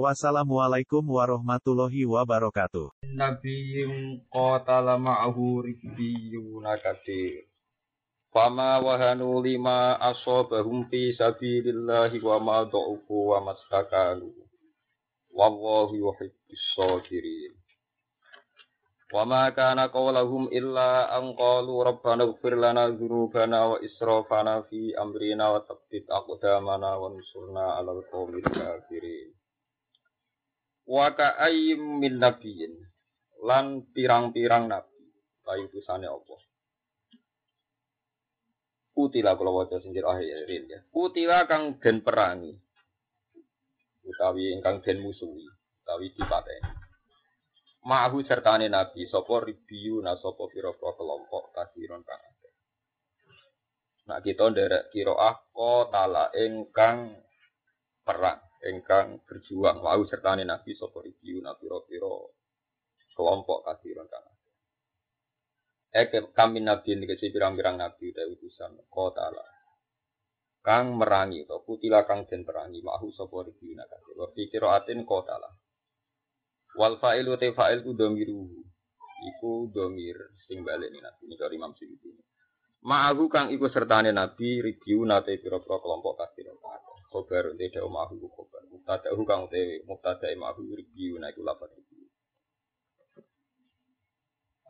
Wassalamualaikum warahmatullahi wabarakatuh. Nabiyyun qatala ma'ahu ribbiyuna katsir. Fama wahanu lima asobahum fi sabilillahi wa ma dha'ufu wa mastakalu. Wallahu yuhibbus sabirin. Wa ma kana qawluhum illa an qalu rabbana ighfir lana dzunubana wa israfana fi amrina wa tsabbit aqdamana wa ansurna 'alal qawmil kafirin. Wa ka'ayyim min nabiyyin lan pirang-pirang nabi kayu utusane Allah. Kutila kula waca sinjir akhirin ya. Kutila kang den perangi. Utawi ingkang den musuhi, utawi dipateni. Ma'ahu sertane nabi sapa ribiyu na sapa pira-pira kelompok kasiron kang. Nah kita nderek kiroah kotala ingkang perang ingkang berjuang wau sertane nabi sapa ribiyu na pira-pira kelompok kasiron kang. Eke kami nabi ini kesi pirang-pirang nabi dari utusan kotala. Kang merangi to kutila kang den perangi mahu sapa ribiyu na kasih. Wa fi qiraatin kotala. Wal fa'ilu te fa'il ku domiru. Iku domir sing balik nih nabi ini dari Imam Suyuti. Ma'ahu kang iku sertane nabi ribiu nate pira-pira kelompok kafir Khobar te dawu ma'ahu ku khobar. Mubtada'u kang te mubtada'i ma'ahu ribiu na iku lafaz ribiu.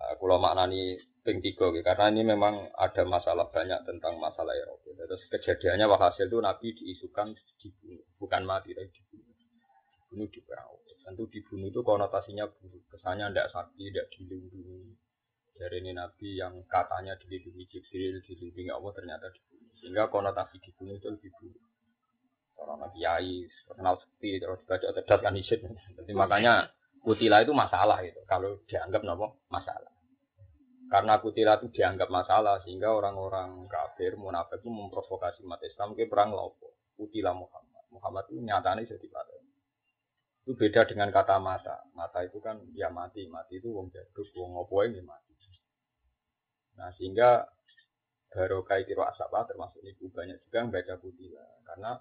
Nah, kalau maknani ping tiga karena ini memang ada masalah banyak tentang masalah Eropa. Terus kejadiannya walhasil itu Nabi diisukan dibunuh, bukan mati tapi dibunuh. Dibunuh di perahu. Tentu dibunuh itu konotasinya buruk. Kesannya tidak sakti, tidak dilindungi. Dari ini Nabi yang katanya dilindungi Jibril, dilindungi Allah ternyata dibunuh. Sehingga konotasi dibunuh itu lebih buruk. Orang kiai kenal sepi terus baca cerdas kan isit. Jadi makanya kutila itu masalah itu. Kalau dianggap nopo masalah. Karena kutila itu dianggap masalah sehingga orang-orang kafir munafik itu memprovokasi umat Islam ke perang lopo. Kutila Muhammad. Muhammad itu nyatanya jadi patah itu beda dengan kata mata. Mata itu kan ya mati, mati itu wong jaduk, wong ngopo ini mati. Nah sehingga barokah kiro asapa termasuk ibu banyak juga yang baca kutila karena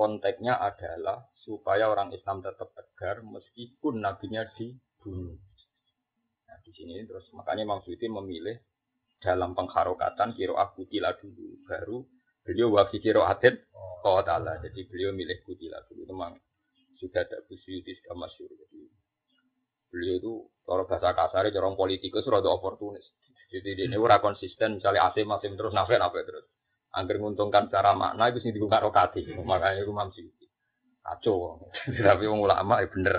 konteksnya adalah supaya orang Islam tetap tegar meskipun nabinya dibunuh. Nah di sini terus makanya Imam Suyuti memilih dalam pengharokatan kiro kutila dulu baru beliau wafi kiro atin oh ta'ala jadi beliau milih kutila dulu memang sudah ada Bu Suyuti sudah masyur. Jadi beliau itu kalau bahasa kasar orang politikus rada oportunis. Jadi ini ora konsisten misalnya asim asim terus nafek nafek terus. Angger menguntungkan secara makna itu sing dibuka rokati. Makanya itu Suyuti. Kacau. Tapi ulama ya bener.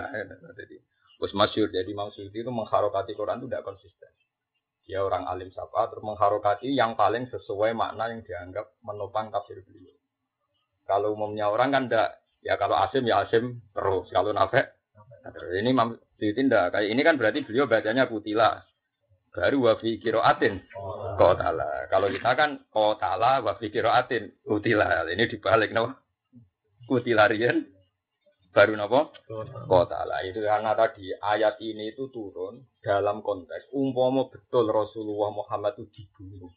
Jadi Gus masyur. Jadi Imam Suyuti itu mengharokati Quran itu tidak konsisten. Dia orang alim sapa terus mengharokati yang paling sesuai makna yang dianggap menopang tafsir beliau. Kalau umumnya orang kan tidak Ya kalau asim ya asim terus. Kalau nafek ini Suyuti tidak. Kayak ini kan berarti beliau bacanya kutila. Baru wafi kiroatin kotala. Kalau kita kan kotala wafi kiroatin kutila. Ini dibalik no. Kutilarian baru nopo kotala. Itu karena tadi ayat ini itu turun dalam konteks umpama betul Rasulullah Muhammad itu dibunuh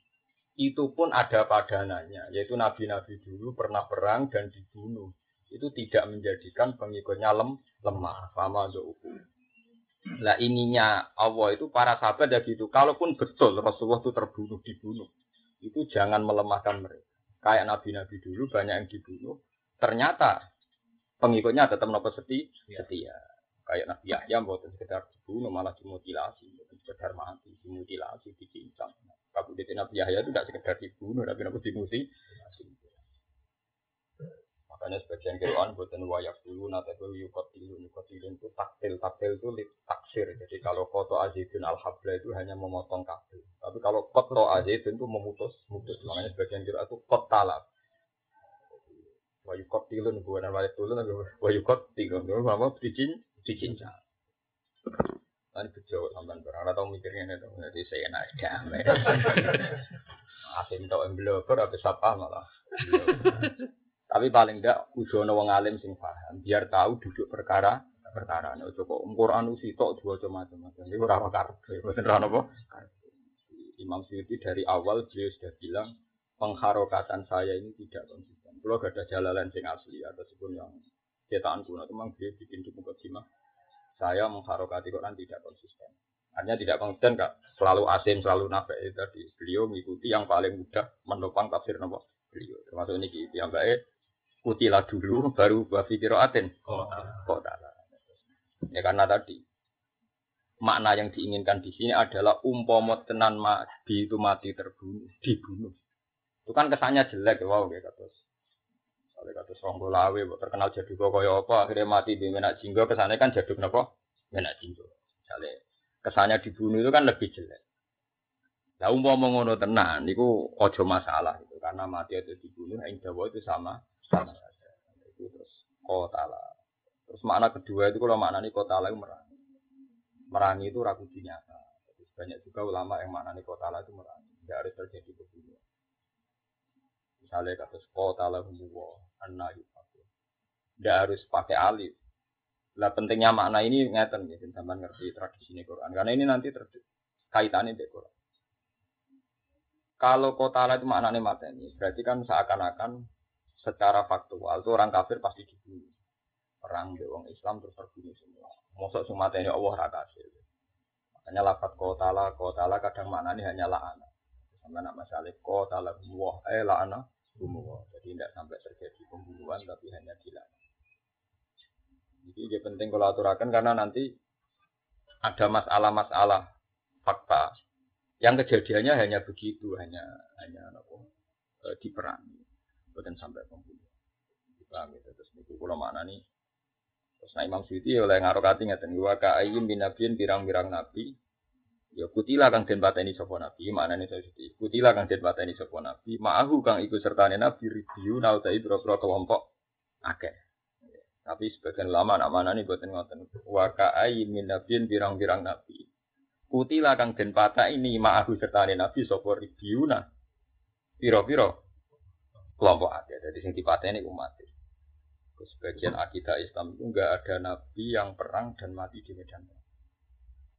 itu pun ada padanannya, yaitu nabi-nabi dulu pernah perang dan dibunuh itu tidak menjadikan pengikutnya lem, lemah sama uku. Nah ininya Allah itu para sahabat ya gitu. Kalaupun betul Rasulullah itu terbunuh dibunuh, itu jangan melemahkan mereka. Kayak nabi-nabi dulu banyak yang dibunuh, ternyata pengikutnya tetap nopo seti, setia. Kayak Nabi Yahya buat sekedar dibunuh malah dimutilasi, sekedar mati, dimutilasi, dicincang. Kabudit Nabi Yahya itu tidak sekedar dibunuh, tapi nopo dimutilasi. Makanya sebagian kiroan buatan wayak dulu, nanti itu yukotilu, yukotilu itu taktil, taktil itu taksir. Jadi kalau koto azidun al habla itu hanya memotong kabel. Tapi kalau koto azidun itu memutus, mutus. Makanya sebagian kiroan itu kotalab. Wayukot tilun, bukan wayak dulu, wayukot tilun. Itu apa? Dicin, dicincang. Tadi bejo sampean berang atau mikirnya itu jadi saya enak damai. Asim tau emblober apa siapa malah. Tapi paling ndak ujono wong alim sing paham, biar tahu duduk perkara perkara. Nek kok Quran usi tok. Iku ora karepe, mboten ora napa. Imam Syuuti dari awal beliau sudah bilang pengharokatan saya ini tidak konsisten. Kalau gak ada jalalan sing asli ataupun yang cetakan kuno, memang beliau bikin di mukadimah saya mengharokati Quran tidak konsisten. Hanya tidak konsisten kak selalu asim, selalu nafek itu tadi. Beliau mengikuti yang paling mudah menopang tafsir nama beliau. Termasuk ini yang baik. Kutilah dulu, baru bafi kiroatin. Oh, Ya karena tadi makna yang diinginkan di sini adalah umpama tenan mati itu mati terbunuh, dibunuh. Itu kan kesannya jelek, wow, kayak terus. Kalau kata Songgo Lawe, terkenal jadi kok kaya apa, akhirnya mati di menak jinggo, kesannya kan jadi kenapa? Menak jinggo. Misalnya, kesannya dibunuh itu kan lebih jelek. Lah umpama ngono tenan niku ojo masalah itu karena mati atau dibunuh ing Jawa itu sama saja. Terus kotala. Makna kedua itu kalau maknanya kotala itu merangi. Merangi itu ragu nyata. Banyak juga ulama yang maknanya kotala itu merangi. Tidak harus terjadi pembunuhan. Misalnya kata kotala humuwa anna yufaku. Tidak harus pakai alif. Lah pentingnya makna ini ngeten ya, sampean ngerti tradisi ini Quran. Karena ini nanti kaitannya dengan Quran. Kalau kota itu maknanya mateni, berarti kan seakan-akan secara faktual itu orang kafir pasti dibunuh. Perang di orang Islam terus terbunuh semua. Mosok semua mateni Allah rakasih. Makanya lafat kotala, kotala kadang maknanya hanya la'ana. Sama nak masalah kotala wah eh la'ana bunuh. Jadi tidak sampai terjadi pembunuhan tapi hanya dilarang. Jadi dia penting kalau aturakan karena nanti ada masalah-masalah fakta yang kejadiannya hanya begitu, hanya hanya apa, e, diperangi, bukan sampai pembunuhan. Paham gitu terus itu kalau mana nih terus nah Imam Syuuti oleh ngarokati ngaten wa ka ayyin binabiyin pirang-pirang nabi Ya kutilah kang den pateni sapa nabi, maknane sedih. Kutilah kang den pateni sapa nabi, ma'ahu kang iku sertane nabi review nautai pira-pira kelompok akeh. Tapi sebagian lama nak mana nih buatin ngoten. Wa ka'ai min nabiyin pirang-pirang nabi. Kutilah kang den patah ini ma'ahu sertane nabi sapa ribiuna. Piro-piro kelompok akeh. Jadi sing dipateni umat. Sebagian akidah Islam itu enggak ada nabi yang perang dan mati di medan perang.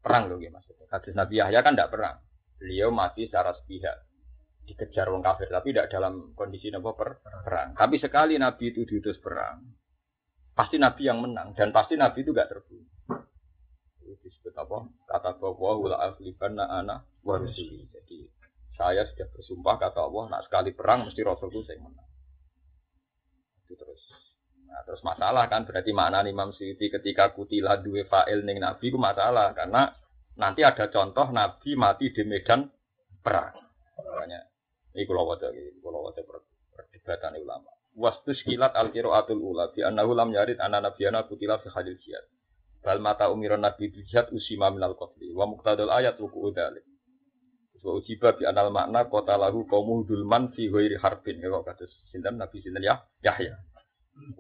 Perang loh ya maksudnya. Hadis Nabi Yahya kan tidak perang. Beliau mati secara sepihak. Dikejar wong kafir. Tapi tidak dalam kondisi nopo per perang. Tapi sekali Nabi itu diutus perang. Pasti Nabi yang menang. Dan pasti Nabi itu gak terbunuh. Itu disebut apa? Kata bahwa wala aflibanna ana warusuli. Jadi saya sudah bersumpah kata Allah. Nak sekali perang mesti Rasulku saya menang. Itu terus Nah, terus masalah kan berarti makna Imam Syuuti ketika kutila dua fa'il ning Nabi ku masalah karena nanti ada contoh Nabi mati di medan perang. Makanya ini kalau wadah ini kalau wadah perdebatan ulama. Wastus kilat al atul ula bi annahu lam yarid anna nabiyana kutila fi hadil jihad. Bal mata umiron nabi jihad usima minal qatli wa muqtadul ayat ruku udalik. Wa ujiba bi anal makna kota lahu kaum dulman fi ghairi harbin. Ya kados sinten Nabi sinten ya Yahya.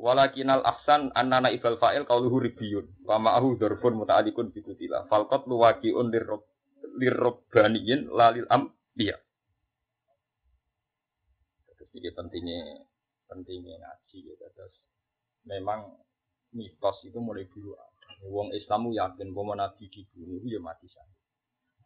Walakinal ahsan annana ibal fa'il qauluhu ribiyun wa ma'ahu dzarbun muta'alliqun bi kutila. Fal qatlu waqi'un lirrobbaniyin lalil ambiya. Terus pentingnya pentingnya ngaji ya terus memang mitos itu mulai dulu ada. Wong Islamu yakin bahwa Nabi dibunuh ya mati saja.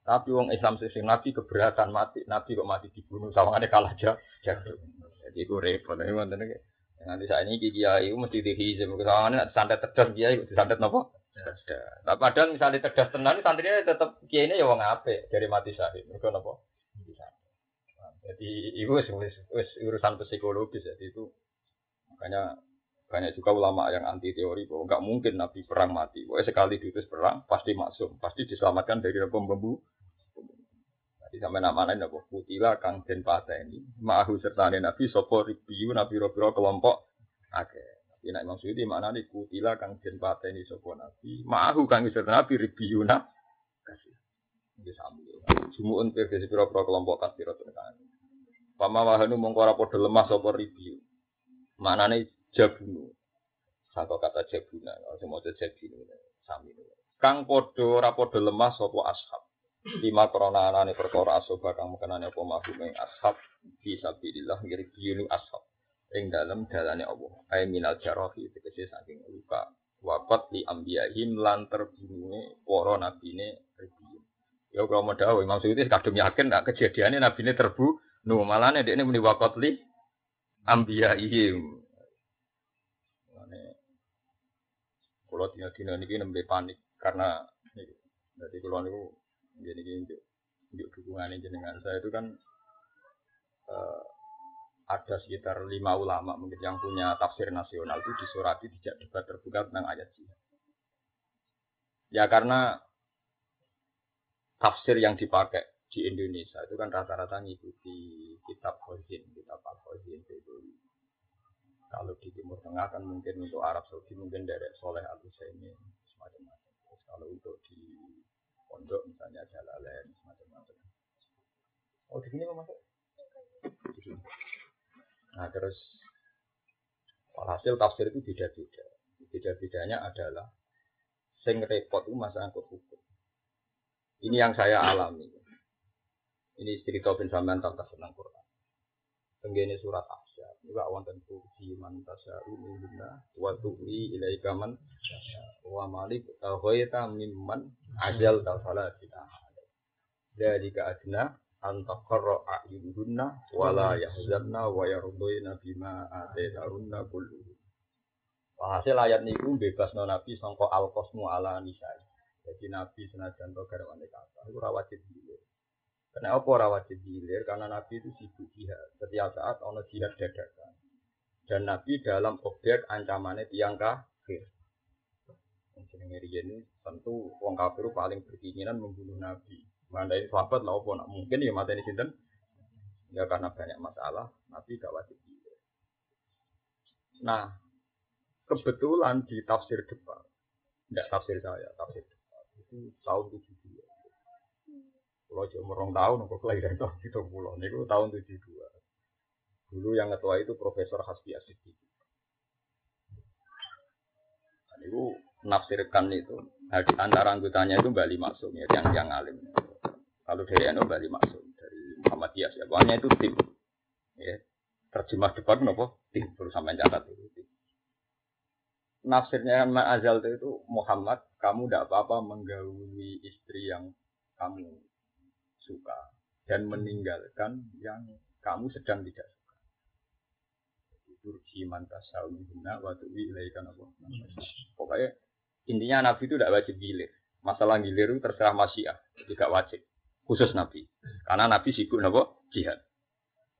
Tapi wong Islam sing Nabi keberatan mati, Nabi kok mati dibunuh sawangane kalah aja. Jadi itu repot. Ini Nanti saat ini kiai itu mesti dihizim. Soalnya santet terdas kiai itu santet nopo. Tapi padahal misalnya terdas tenan, santrinya tetap kiai ini ya wong ape dari mati syahid. Mereka nopo. Jadi itu urusan psikologis jadi itu makanya banyak juga ulama yang anti teori bahwa nggak mungkin Nabi perang mati. Pokoknya sekali diutus perang pasti masuk, pasti diselamatkan dari pembunuh jadi sampai nama lain apa? Putila kang den ini Ma'ahu serta nabi sopo ribiu nabi robiro kelompok. Oke. Tapi nak Imam Suyuti mana nih kutila kang den ini sopo nabi. Ma'ahu kang serta nabi ribiu na. Kasih. Ini sambung. Jumu'un versi piro-piro kelompok kasiro tekan. Pama wahanu mongkora podo lemah sopo. Mana nih jabunu. Satu kata jabuna. Kalau semua jabunu. Sami. kang podo ora podo lemah sapa ashab. Lima korona anane perkara asoba kang mekenane apa mahum ing ashab fi sabilillah ngiri biyunu ashab ing dalem dalane Allah. Ai minal jarahi tegese saking luka wafat li ambiyahim lan terbunuhe para nabine ribiyin. Ya kalau mau dawuh maksudnya kadung yakin nak kejadiannya nabine terbu nu malane dekne muni wafat li ambiyahim. Mane kula dina-dina niki nembe panik karena jadi kalau niku jadi gini untuk dukungan jenengan saya itu kan uh, ada sekitar lima ulama mungkin yang punya tafsir nasional itu disurati tidak debat terbuka tentang ayat jihad. Ya karena tafsir yang dipakai di Indonesia itu kan rata-rata ngikuti kitab Khozin, kitab Al Khozin itu. Kalau di Timur Tengah kan mungkin untuk Arab Saudi mungkin dari Soleh Al Husaini semacam-macam. Kalau untuk di pondok misalnya Jalalain semacam-macam. Oh di sini mau masuk? Nah terus hasil tafsir itu beda-beda. Beda-bedanya adalah sing repot itu masalah hukum. Ini yang saya alami. Ini cerita bin Saman tentang senang Quran. Tenggene surat Ahzab. Juga wonten tuji man tasya'u minna wa tuwi ilaika man wa malik ghaita mimman ajal ta salatina. Dari adna antaqarra a'yunuhunna wa la yahzanna wa yardina bima ataitahunna kulluhum. Hasil ayat niku bebas no nabi sangka al kosmu ala nisai. Jadi nabi senajan to garwane kata itu ora wajib Kenapa ora wajib gilir? Karena nabi itu sibuk jihad. Setiap saat ono jihad dadakan. Dan nabi dalam objek ancamannya tiang kafir. Jenenge ini tentu wong kafir paling berkeinginan membunuh nabi. Mandai sahabat lah apa mungkin ya mata ini sinten. Ya karena banyak masalah, nabi gak wajib gilir. Nah, kebetulan di tafsir depan, tidak tafsir saya, tafsir depan itu tahun 72. Kalau cuma orang tahun, kok kelahiran tahun itu pulau, itu tahun 72. Dulu yang ketua itu Profesor Hasbi Asyidi. Nah, itu nafsirkan itu, nah, di antara anggotanya itu Bali Maksum, ya, yang yang alim. Kalau dari NU Bali Maksum, dari Muhammadiyah, ya, pokoknya itu tim. Ya, terjemah depan, nopo tim, terus sampai catat itu tim nafsirnya Azal itu Muhammad, kamu tidak apa-apa menggauli istri yang kamu suka dan meninggalkan yang kamu sedang tidak suka. Turki mantasau minna waktu ilaikan apa? Pokoknya intinya Nabi itu tidak wajib gilir. Masalah gilir itu terserah masyiah, tidak wajib. Khusus Nabi. Karena Nabi sibuk nabo jihad.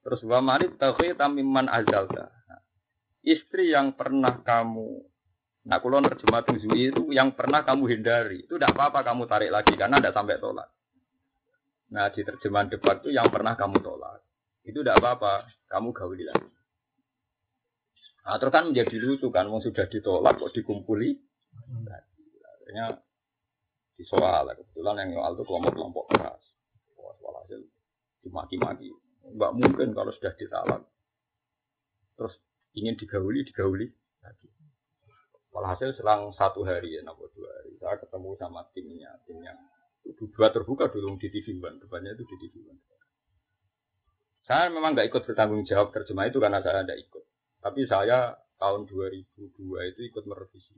Terus wa mari tauhid tamiman azalta. Istri yang pernah kamu Nah, kalau terjemah itu yang pernah kamu hindari, itu tidak apa-apa kamu tarik lagi karena tidak sampai tolak. Nah, di terjemahan debat itu yang pernah kamu tolak, itu tidak apa-apa, kamu gauli lagi. Nah, terus kan menjadi lucu kan, mau sudah ditolak kok dikumpuli. Nah, akhirnya di soal, kebetulan yang soal itu kelompok-kelompok keras. Soal hasil dimaki-maki. Enggak mungkin kalau sudah ditalak. Terus ingin digauli, digauli lagi. Walhasil selang satu hari ya, dua hari, saya ketemu sama timnya, timnya dua terbuka dulu di TV One, depannya itu di TV One. Saya memang nggak ikut bertanggung jawab terjemah itu karena saya tidak ikut. Tapi saya tahun 2002 itu ikut merevisi.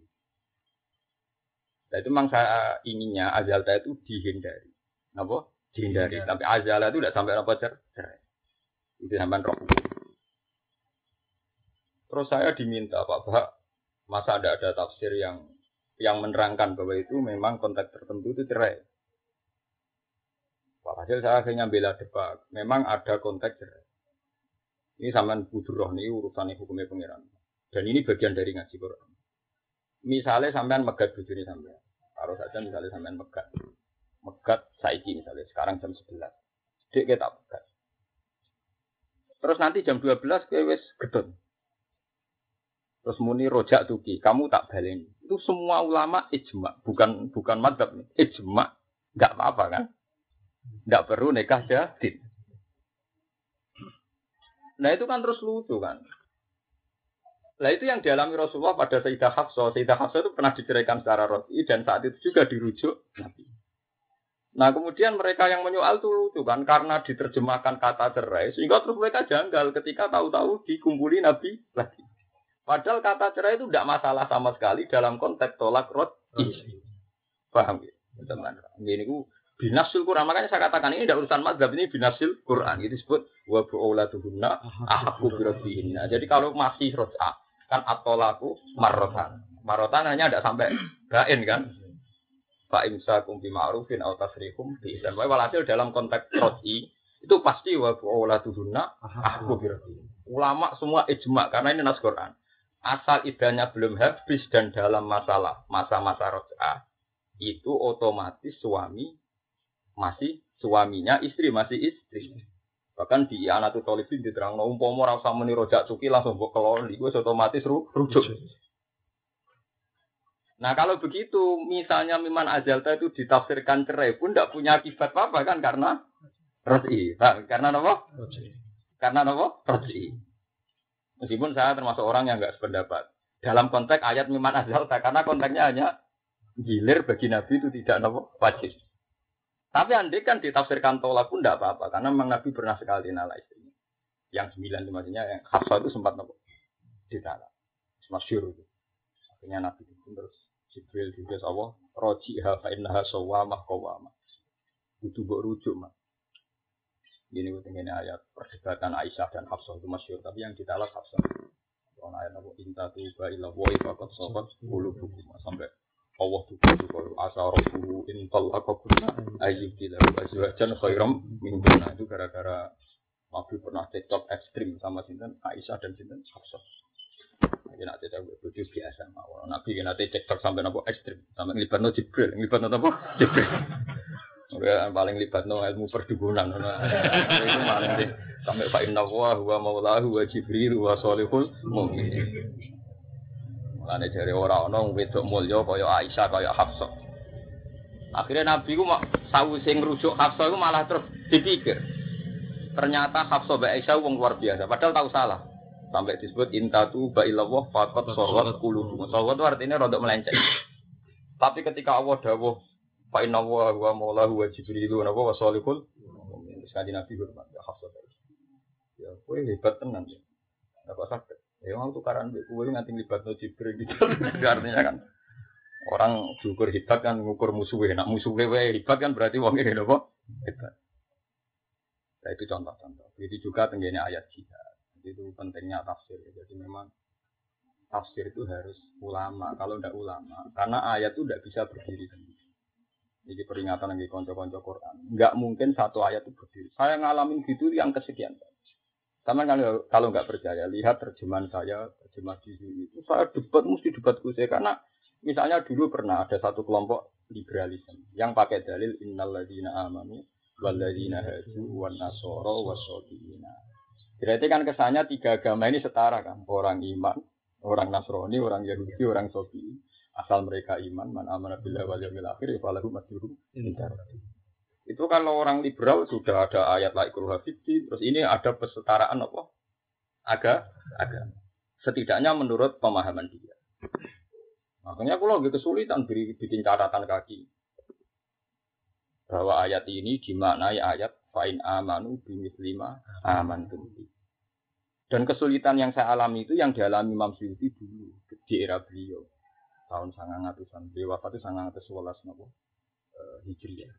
Nah itu memang saya inginnya Azalta itu dihindari. Kenapa? Dihindari. Ya. Tapi Azalta itu tidak sampai apa cerai. Itu sampai roh. Terus saya diminta Pak Pak Masa ada ada tafsir yang yang menerangkan bahwa itu memang konteks tertentu itu cerai. Hasil saya akhirnya bela debat. Memang ada konteks. Ini sama budur roh urusan hukumnya pengiran. Dan ini bagian dari ngaji Quran. Misalnya sampean megat bujuni sampean. Taruh saja misalnya sampean megat. Megat saiki misalnya sekarang jam 11. Dek kita megat. Terus nanti jam 12 kowe wis gedon. Terus muni rojak tuki, kamu tak baleni. Itu semua ulama ijma, bukan bukan madhab nih. Ijma, nggak apa-apa kan? Nggak perlu nikah jadid. Nah itu kan terus lucu kan. Lah itu yang dialami Rasulullah pada Sayyidah Hafsah. Sayyidah Hafsah itu pernah diceraikan secara roti dan saat itu juga dirujuk Nabi. Nah kemudian mereka yang menyoal itu lucu kan karena diterjemahkan kata cerai sehingga terus mereka janggal ketika tahu-tahu dikumpuli Nabi lagi. Padahal kata cerai itu tidak masalah sama sekali dalam konteks tolak rot. Paham ya? Ini ku binasul Quran makanya saya katakan ini tidak urusan madhab ini binasul Quran itu disebut wa bu'ulatuhunna ahakku birabbihinna. Jadi kalau masih rot'a kan atolaku marotan. Marotan hanya tidak sampai bain kan. Pak imsa kumpi ma'rufin atau tasrihum bi dan walhasil dalam konteks rot'i itu pasti wa bu'ulatuhunna ahakku birabbihinna. Ulama semua ijma karena ini nas Quran. Asal idahnya belum habis dan dalam masalah masa-masa rot'a itu otomatis suami masih suaminya, istri masih istri. Bahkan di anak tuh tolibin diterang no umpomo rasa meni rojak suki langsung buat keloli, gue otomatis ru, rujuk. Nah kalau begitu, misalnya Miman Ajalta itu ditafsirkan cerai pun tidak punya akibat apa-apa kan karena roti, karena apa? Karena apa? Roti. Meskipun saya termasuk orang yang nggak sependapat dalam konteks ayat Miman Ajalta, karena konteksnya hanya gilir bagi Nabi itu tidak apa wajib. Tapi andai kan ditafsirkan tolak pun tidak apa-apa, karena memang Nabi pernah sekali nala istrinya. Yang sembilan itu maksudnya yang Hafsah itu sempat nopo ditala. Masyur itu. Akhirnya Nabi itu terus Jibril juga Allah, roji hafa innaha sawamah kawamah. Itu buat rujuk mah. Ini ini ayat perdebatan Aisyah dan Hafsah itu masyur, tapi yang ditalak Hafsah. Kalau ayat Nabi Inta tuba ila woi fakat sobat bulu buku sampai Allah tuh kalau asa apa pun ayyub tidak azwajan khairam min itu gara-gara Nabi pernah cekcok ekstrim sama sinten Aisyah dan sinten Hafsah. Jadi nanti cekcok bojo biasa mawon. Nabi kan nanti cekcok sampai nopo ekstrim, sampai no Jibril, no apa? Jibril. Udah paling no ilmu perdukunan. Itu paling. Sampai Pak Inna wa huwa maulahu wa Jibril wa solihul mu'min. Mulane dari orang orang wedok mulya kaya Aisyah kaya Hafsah. Akhirnya Nabi ku sawise ngrujuk Hafsah itu malah terus dipikir. Ternyata Hafsah mbak Aisyah wong luar biasa, padahal tahu salah. Sampai disebut intatu ba'ilawah fakot sorot kulubu. Sorot itu artinya rodok melenceng. Tapi ketika Allah dawuh Fa inna wa huwa maulahu wa jibrilu wa wa salihul Sekali Nabi hormat ya Hafsah. Ya, kowe hebat tenan ya. Sakit? Ya mau tukaran mbek kowe nganti libatno Jibril gitu. Artinya kan orang diukur hebat kan ngukur musuhnya. Nak musuhnya wae hebat kan berarti wong ini apa? Hebat. Nah itu contoh-contoh. Jadi juga tenggine ayat jihad. Itu pentingnya tafsir. Jadi memang tafsir itu harus ulama. Kalau tidak ulama, karena ayat itu tidak bisa berdiri sendiri. Jadi peringatan lagi konco-konco Quran. Enggak mungkin satu ayat itu berdiri. Saya ngalamin gitu yang kesekian. Sama kalau kalau nggak percaya, lihat terjemahan saya, terjemah di sini. Itu saya debat mesti debat saya karena misalnya dulu pernah ada satu kelompok liberalisme yang pakai dalil innalladzina amanu walladzina hadu wan nasara wasabiina. Berarti kan kesannya tiga agama ini setara kan, orang iman, orang Nasrani, orang Yahudi, orang Sobi. Asal mereka iman, man amana billah wal yawmil akhir, falahu masjidun itu kalau orang liberal sudah ada ayat like hafidhi, terus ini ada kesetaraan apa? Aga, agama. Setidaknya menurut pemahaman dia. Makanya aku lagi kesulitan bikin catatan kaki. Bahwa ayat ini dimaknai ayat fa'in amanu lima aman tumbi. Dan kesulitan yang saya alami itu yang dialami Imam Syuuti dulu di era beliau tahun sangat ngatusan beliau wafat itu sangat sebelas nopo uh, hijriah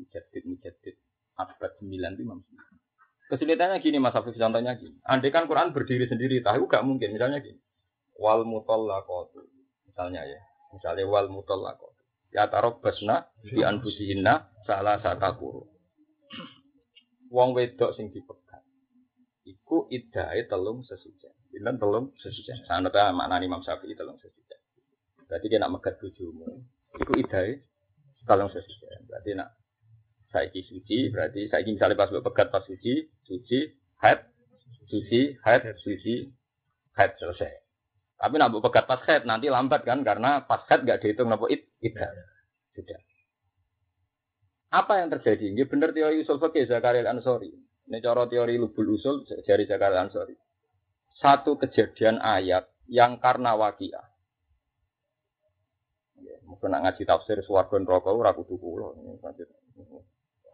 Mujaddid Mujaddid abad 9 itu Imam Kesulitannya gini Mas Hafiz contohnya gini. Andai kan Quran berdiri sendiri, tahu gak mungkin. Misalnya gini. Wal mutallaqatu. Misalnya ya. Misalnya wal mutallaqatu. Ya taruh basna di anfusihinna salah kuru. Wong wedok sing dipegat. Iku idai telung sesuja. Bilang telung sesuja. Sanata maknani Imam Syafi'i telung sesuja. Berarti dia nak megat bujumu. Iku idai telung sesuja. Berarti nak saiki suci berarti saiki misalnya pas pegat pas suci suci head suci head suci head selesai. Tapi nak pegat pas head nanti lambat kan karena pas head gak dihitung nopo it tidak sudah. Apa yang terjadi? Ini benar teori usul fikih Zakaria Ansori. Ini cara teori lubul usul dari Zakaria Ansori. Satu kejadian ayat yang karena wakia. Ya, mungkin nak ngaji tafsir suwargo neraka ora kudu kula.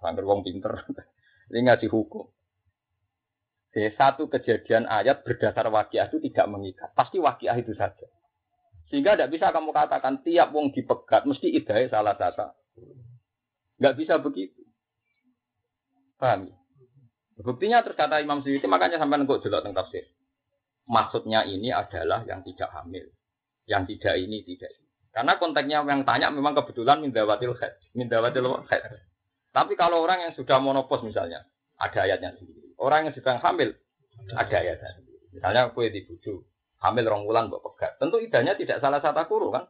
Angger wong pinter. Ini ngaji hukum. Jadi satu kejadian ayat berdasar wakiah itu tidak mengikat. Pasti wakiah itu saja. Sehingga tidak bisa kamu katakan tiap wong dipegat mesti idai salah satu. Nggak bisa begitu. Paham? Ya? Buktinya terus kata Imam Suyuti makanya sampai nengkok jelas tentang tafsir. Maksudnya ini adalah yang tidak hamil. Yang tidak ini tidak ini. Karena konteksnya yang tanya memang kebetulan mindawatil khair. Mindawatil khair. Tapi kalau orang yang sudah monopos misalnya, ada ayatnya sendiri. Orang yang sedang hamil, ada ayatnya sendiri. Misalnya kue di buju, hamil rong bulan buat pegat. Tentu idahnya tidak salah satu kuru kan?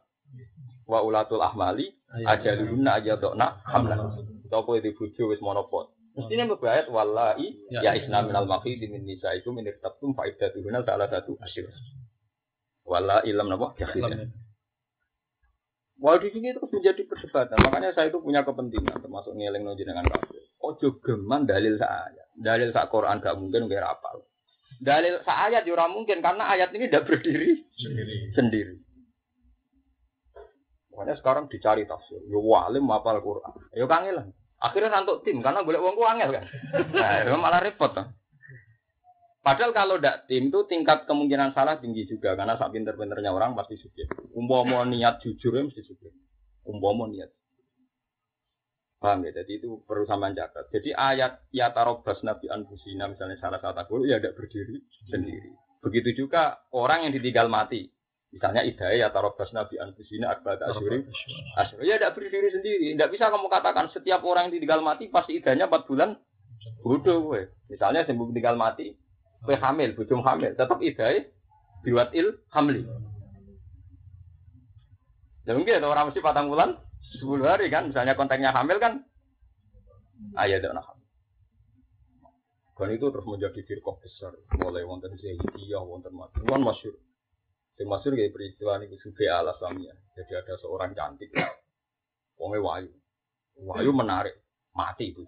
Wa ulatul ahmali aja aja dokna hamlan. Atau kue di buju wis monopos. Mestinya berbayat wallahi ya, ya isna minal mafi di min nisa itu minir tabtum faidatuhuna salah satu asyir. Wallahi ilam napa? Ya Wah di sini terus menjadi perdebatan. Makanya saya itu punya kepentingan termasuk ngeleng dengan kafir. Ojo geman dalil saya. Dalil sak Quran gak mungkin nggak rapal. Dalil sak ayat juga ya mungkin karena ayat ini tidak berdiri sendiri. sendiri. Makanya sekarang dicari tafsir. Yo walim apal Quran. Yo kangen Akhirnya nantuk tim karena boleh uangku angel kan. Nah, malah repot kan. Padahal kalau tidak tim itu tingkat kemungkinan salah tinggi juga karena saat pinter-pinternya orang pasti subjek. Umpama niat jujur ya mesti subjek. Umpama niat. Paham ya? Jadi itu perlu sama catat. Jadi ayat ya tarobas nabi anfusina misalnya salah satu guru ya tidak berdiri sendiri. Begitu juga orang yang ditinggal mati. Misalnya idaya ya tarobas nabi anfusina akbat asyuri. Asyuri ya tidak berdiri sendiri. Tidak bisa kamu katakan setiap orang yang ditinggal mati pasti idahnya 4 bulan. Bodoh gue. Misalnya sembuh ditinggal mati, gue hamil, bujum hamil, tetap idaya biwat il hamli. Ya mungkin ada orang mesti patang bulan, 10 hari kan, misalnya kontaknya hamil kan, ayah tidak nak Dan itu terus menjadi firqah besar, mulai wonten Zaidiyah, wonten kan masyur. Yang masyur kayak peristiwa ini sufi ala ya. Jadi ada seorang cantik, wongnya wayu. Wayu menarik, mati itu.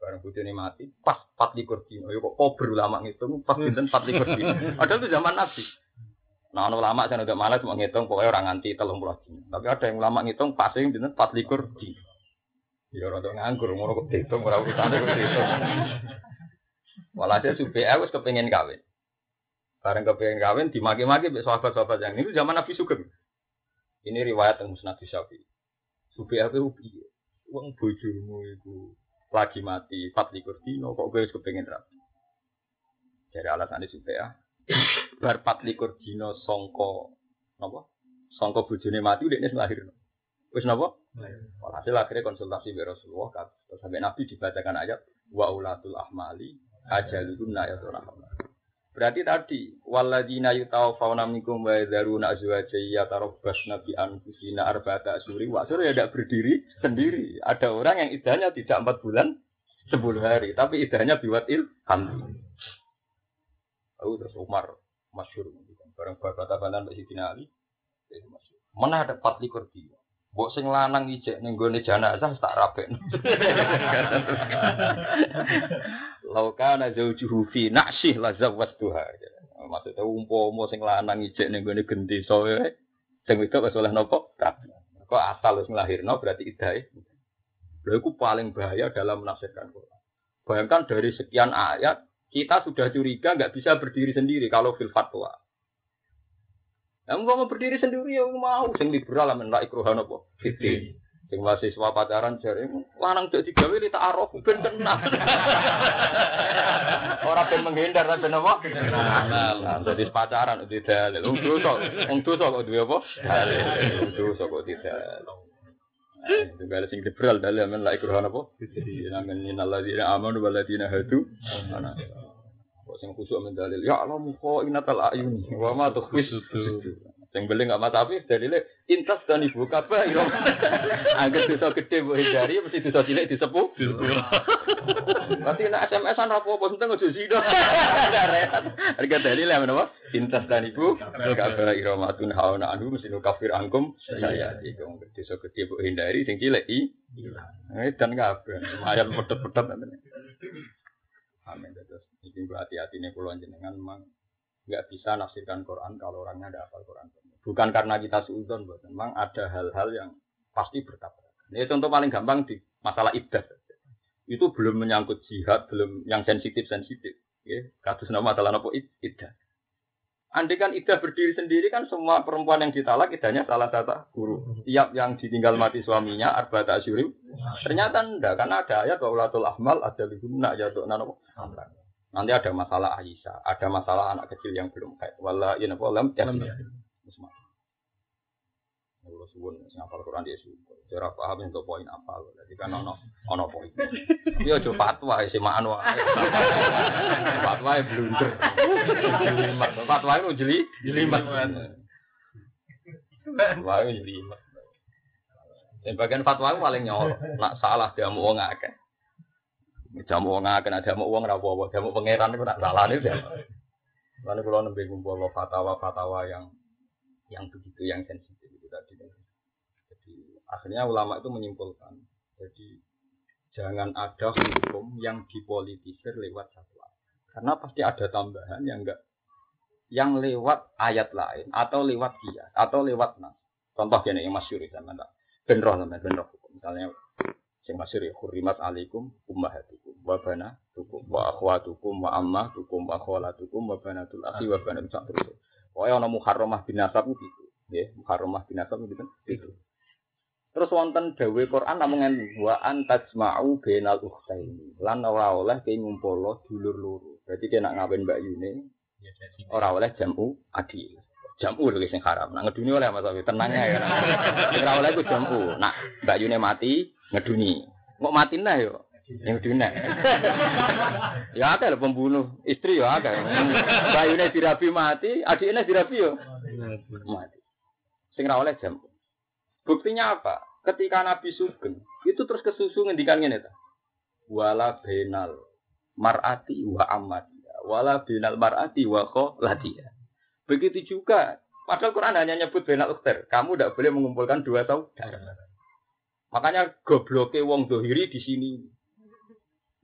Barang ini mati, pas empat likur dino. Ya kok berulama ngitung, pas empat likur dino. Padahal itu zaman Nabi. Nah, ono ulama saya agak malas mau ngitung, pokoknya orang nganti telung puluh dino. Tapi ada yang ulama ngitung, pasing binten empat likur dino. Ya orang tuh nganggur, mau kok dihitung, orang urusannya kok dihitung. Walhasil subi aku kepengen kawin. Bareng kepengen kawin dimaki-maki be sahabat-sahabat yang ini zaman Nabi Sugeng. Ini riwayat yang Musnad Syafi'i. Subi aku piye? Wong bojomu iku lagi mati empat likur dino kok gue kepengen rapi. Dari alasan itu ya. Bar empat likur dino songko nopo songko bojone mati udah ini lahir. Wis nopo? Walhasil akhirnya konsultasi dengan Rasulullah sampai Nabi dibacakan ayat wa ulatul ahmali ajalun ya rahmat. Berarti tadi waladina yutawaffawna minkum wa yadharuna azwaja yatarabbasna bi anfusina arba'ata asyuri wa ya tidak berdiri sendiri. Ada orang yang idahnya tidak empat bulan, sepuluh hari, tapi idahnya biwatil hamdi. Lalu terus Umar masyur, bareng berkata banan Mbak Ali, mana ada empat likur dia. Bok sing lanang ijek ning gone jenazah tak rapi. Laukana zaujuhu fi naksih la zawwatuha. Maksudnya umpama sing lanang ijek ning gone genti sowe sing wedok wis oleh? Rabi. Kok asal wis nglahirno berarti idahe. Lha iku paling bahaya dalam menafsirkan Quran. Bayangkan dari sekian ayat kita sudah curiga nggak bisa berdiri sendiri kalau fil fatwa. Yang mau berdiri sendiri ya mau, sing liberal lah menlak ikrohan apa? Fitri. Sing mahasiswa pacaran jare lanang dek digawe li tak aruf ben tenang. Ora ben menghindar tapi ben apa? Nah, dadi pacaran di dalil. Wong dosa, wong dosa kok duwe apa? Dalil. Wong dosa kok tidak. Juga sing liberal dalil men la ikrohan apa? Namen innalladzina amanu walladzina hadu. Kok sing kusuk men dalil ya Allah muka inatal ayun wa ma tukhfis Yang beli nggak mata api dalilnya intas dan ibu kafe. Angger dosa gede bu hindari mesti dosa cilik disepuh. Berarti nak SMS-an rapo apa penting ojo sida. Harga dalilnya menapa? Intas dan ibu kafe iromatun hauna anhu mesti kafir angkum saya iku dosa gede bu hindari sing cilik i. Dan kabeh. Ayat pedot-pedot Amin terus. Iki hati-hati nih pulau jenengan memang nggak bisa nafsirkan Quran kalau orangnya ada hafal Quran. Bukan karena kita suudon, memang ada hal-hal yang pasti bertabrakan. Ini contoh paling gampang di masalah ibadah. Itu belum menyangkut jihad, belum yang sensitif-sensitif. Ya, kasus nama masalah apa ibadah. Andai kan idah berdiri sendiri kan semua perempuan yang ditalak idahnya salah satu guru. Tiap yang ditinggal mati suaminya arba'ata asyurim. Ternyata enggak karena ada ayat wa ulatul ahmal ada lihunna ya nano. Nanti ada masalah Aisyah, ada masalah anak kecil yang belum kayak wala ina lam Kulo suwun sing hafal Quran dia syukur. Cara paham untuk poin apa lo. Jadi kan ono ono poin. Dia aja fatwa sih anu wae. Fatwa e blunder. Jelimat. Fatwa e jeli jelimat. Fatwa e jelimat. Dan bagian fatwa paling nyolok. Nak salah dia mau wong akeh. Jamu wong akeh, ada mau wong ora apa-apa. Jamu pangeran iku nak salahne dia. Lalu kalau nembe kumpul fatwa-fatwa yang yang begitu yang sensitif tadi. Jadi akhirnya ulama itu menyimpulkan, jadi jangan ada hukum yang dipolitisir lewat satu ayat. Karena pasti ada tambahan yang enggak yang lewat ayat lain atau lewat dia atau lewat nas. Contoh gini yang masyur itu mana? Benroh namanya benroh hukum. Misalnya yang masyur ya hurimat alaikum ummahatukum wa banatukum wa akhwatukum wa ammatukum wa kholatukum wa banatul akhi wa banatul terus. Pokoknya ana muharramah bin nasab gitu. Ya muharramah binasab gitu itu terus wonten dawe Quran namung wa antajma'u bainal ukhtaini lan ora oleh ke ngumpul dulur loro. Berarti kena ngawin Mbak Yune ora oleh jamu adil jamu lho sing haram. Nah ngeduni oleh Mas Abi tenang ya ora oleh ku jamu nak Mbak Yune mati ngeduni kok mati nah yo yang dunia. ya ada lah pembunuh istri ya ada. Bayunya dirabi mati, adiknya dirabi yo mati. Sing oleh jam. Buktinya apa? Ketika Nabi Sugeng, itu terus kesusu ngendikan ngene ta. Wala benal mar'ati wa amatiya. Wala benal mar'ati wa kholatiya. Begitu juga Padahal Quran hanya nyebut benal ukter. Kamu tidak boleh mengumpulkan dua saudara. Makanya gobloke wong dohiri di sini.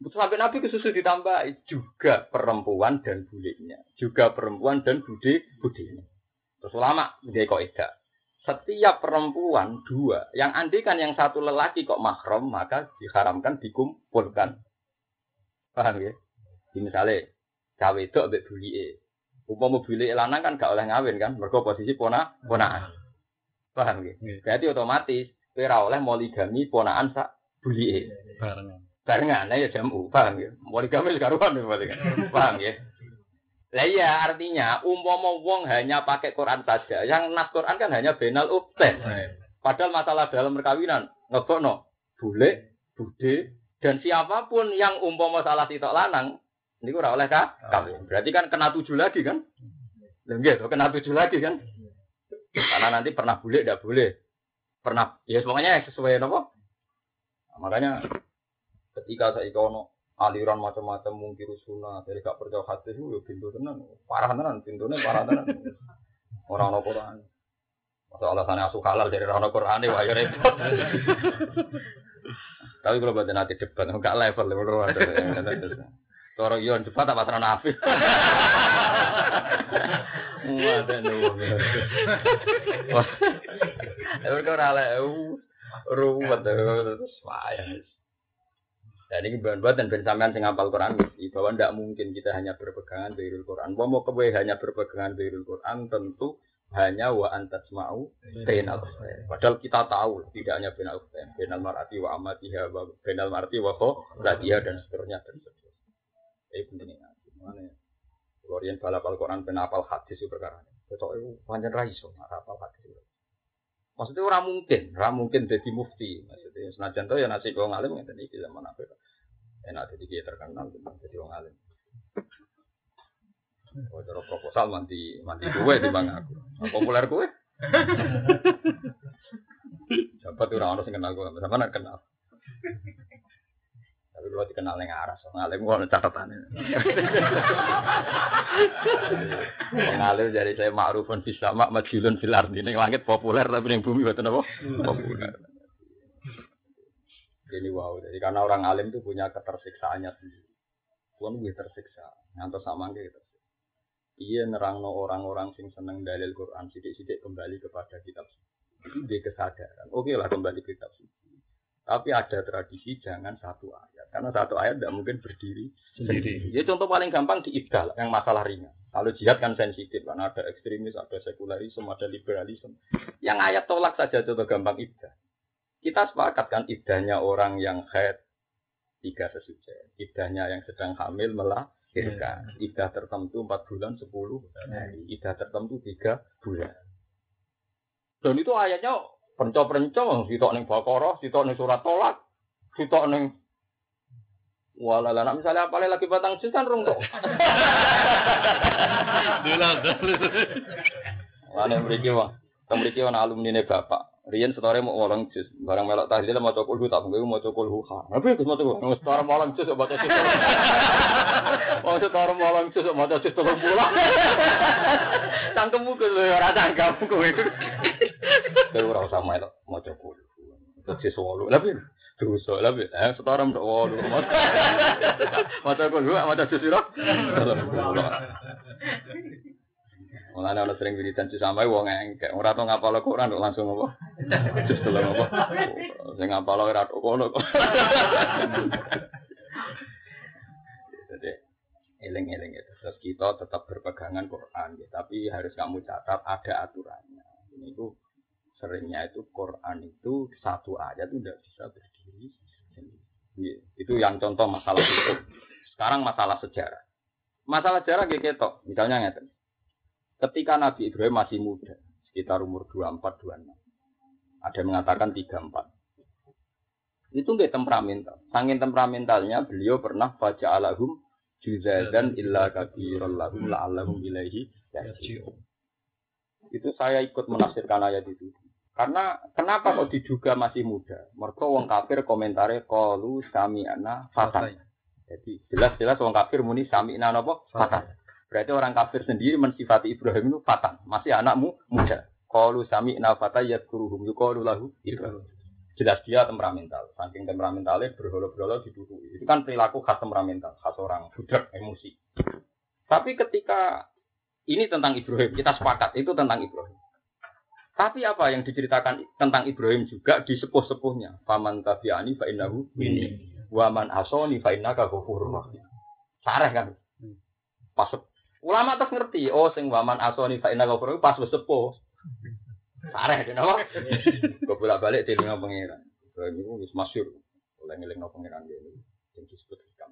Sampai Nabi kesusu ditambah juga perempuan dan bulenya. Juga perempuan dan bude budenya. Terus ulama dia kok tidak setiap perempuan dua, yang andikan yang satu lelaki kok mahram, maka diharamkan dikumpulkan. Paham ya? Di misalnya, cawe itu abek bulie. Upama bulie lanang kan gak oleh ngawin kan, mereka posisi pona, ponaan. Paham ya? Berarti otomatis, kira oleh moligami ponaan sak bulie. Barengan. Barengan, ya jamu, paham ya? Moligami sekarang ya, paham ya? Lah iya artinya umpama wong hanya pakai Quran saja, yang nas Quran kan hanya benal ukten. Padahal masalah dalam perkawinan ngegokno bule, bude dan siapa pun yang umpama salah sitok lanang ini ora oleh kah? Kawin. Berarti kan kena tujuh lagi kan? Lha nggih, kena tujuh lagi kan? Karena nanti pernah bule tidak boleh. Pernah. Ya semuanya sesuai nopo. Nah, makanya ketika saya ikono aliran macam-macam mungkin sunnah dari gak percaya hadis itu ya pintu tenan. Parah tenan pintunya parah tenan. Orang orang Quran. Masa alasannya asuh halal dari orang Quran ini wah ya repot tapi kalau buat nanti debat enggak level level orang Orang yon debat apa terang nafi Wadah nih. Wah, itu kau rale, ruwet, terus wayang. Dan ini buat dan ben sampean sing hafal Quran mesti bahwa tidak mungkin kita hanya berpegangan dari Quran. Bahwa mau kewe hanya berpegangan dari Quran tentu hanya wa antas mau benal Padahal kita tahu tidak hanya benal benal marati wa amatiha wa benal marati wa kho latiha dan seterusnya dan seterusnya. Ini penting. Mana kalau yang balap Al-Quran penapal hadis itu perkara. Betul itu panjang raiso hafal hadis itu. Maksudnya orang mungkin, orang mungkin jadi mufti. Maksudnya senajan tuh ya nasi wong alim ngeten iki zaman apa? Enak jadi dia terkenal jadi wong alim. Oh, cara proposal manti manti kue di bang aku. Populer kue. Siapa tuh orang orang yang kenal gue, sama kenal. Tapi kalau dikenal yang aras, ngalim gua ada catatannya. Ngalim jadi saya ma'rufun fis sama majulun fil ardi. Ini langit populer tapi yang bumi betul apa? Populer. Jadi wow, jadi karena orang alim itu punya ketersiksaannya sendiri. Tuhan lebih tersiksa, ngantos sama gitu. Iya nerangno orang-orang sing seneng dalil Quran sidik-sidik kembali kepada kitab suci. Dia kesadaran. Oke lah kembali ke kitab suci. Tapi ada tradisi jangan satu ayat. Karena satu ayat tidak mungkin berdiri sendiri. Ya contoh paling gampang di ibdal yang masalah ringan. Kalau jihad kan sensitif karena ada ekstremis, ada sekularisme, ada liberalisme. Yang ayat tolak saja contoh gampang ibdal. Kita sepakat kan ibdahnya orang yang head tiga sesuci. Ibdahnya yang sedang hamil melah melahirkan. Iya. Idah tertentu 4 bulan 10 hari. Idah tertentu 3 bulan. Dan itu ayatnya penco-penco, sitok ning Baqarah, sitok ning surat tolak, sitok ning Walah, lah misalnya apa lagi batang jus kan rung tok. Dilang. Mana mriki wae. Mriki ana alumni bapak. Rian setore mau wolong jus, barang melok tahlil mau cokul hu tak mungkin mau cokul hu ha. Tapi itu mau cokul, mau setore wolong jus baca jus. Mau setore wolong jus baca jus tolong pulang. Cangkemmu ke lu ora cangkem kowe. Kowe ora usah melok mau cokul. Jus wolu. Tapi dosa lah eh setore ndok wolu. Cokul hu, mau jus sira. Mulane ana sering wiridan sampai wong engke. Ora tau ngapal Quran kok langsung apa? Just tolong apa? Sing ngapal ora tok kono kok. Jadi eling-eling itu. Terus kita tetap berpegangan Quran, ya. tapi harus kamu catat ada aturannya. Ini itu seringnya itu Quran itu satu ayat itu tidak bisa berdiri. Itu yang contoh masalah itu. Sekarang masalah sejarah. Masalah sejarah gitu, misalnya ngeten. Ketika Nabi Ibrahim masih muda, sekitar umur 24 26. Ada yang mengatakan 34. Itu nggak temperamental. Sangin temperamentalnya beliau pernah baca alahum juzadan illa kabirul lahum la'allahum ilaihi Itu saya ikut menafsirkan ayat itu. Karena kenapa kok diduga masih muda? Mereka wong kafir komentare qalu sami'na fatan. Jadi jelas-jelas wong kafir muni sami'na napa? Fatan. Berarti orang kafir sendiri mensifati Ibrahim itu fatan, masih anakmu muda. Kalau sami nafata yadkuruhum yukalu lahu Ibrahim. Jelas dia temperamental, saking temperamentalnya berholo-berholo diduduk. Itu kan perilaku khas temperamental, khas orang budak emosi. Tapi ketika ini tentang Ibrahim, kita sepakat itu tentang Ibrahim. Tapi apa yang diceritakan tentang Ibrahim juga di sepuh-sepuhnya. Faman tabi'ani fa'innahu ini. Waman asoni fa'innaka ghafurur rahim. Sareh kan. Pas Ulama terus ngerti, oh sing waman asoni fa inna ghafur pas sepuh. Sareh kenapa? Kok bolak-balik delinga pangeran. Ibrahim itu wis masyhur. Oleh ngelingno pangeran ini yang disebut hikam.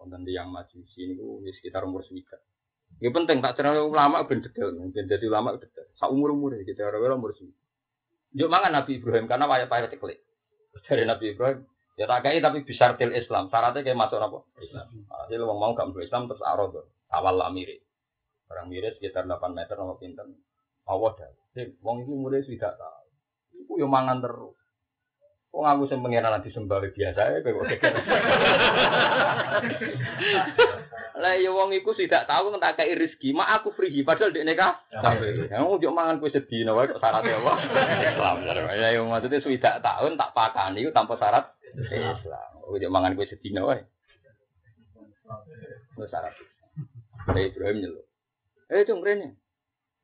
Wonten yang maju sini wis sekitar umur swidak. Ya penting tak cerita ulama ben detail, ben jadi ulama detail. Sa umur-umur kita ora umur swidak. Yuk mangan Nabi Ibrahim karena wayah-wayah teklik. Dari Nabi Ibrahim, ya tak tapi bisa til Islam. Syaratnya kayak masuk apa? Islam. Hasil wong mau gak Islam terus arah awal lah mirip. Orang mirip sekitar 8 meter sama pinter. Awal dah. Hei, wong itu mulai sudah tahu. Iku yo mangan terus. Wong aku sing nanti sembari biasa ya kok Lah ya wong iku tidak tahu tak kayak rezeki, mak aku free padahal dekne ka. Ya wong yo mangan kowe sedina wae kok syarat ya apa? Islam. Ya yo maksudnya sudah tahun tak pakani iku tanpa syarat Islam. Yo mangan kowe sedina wae. Wis syarat. Dari Ibrahim nyeluk. Eh cung rene.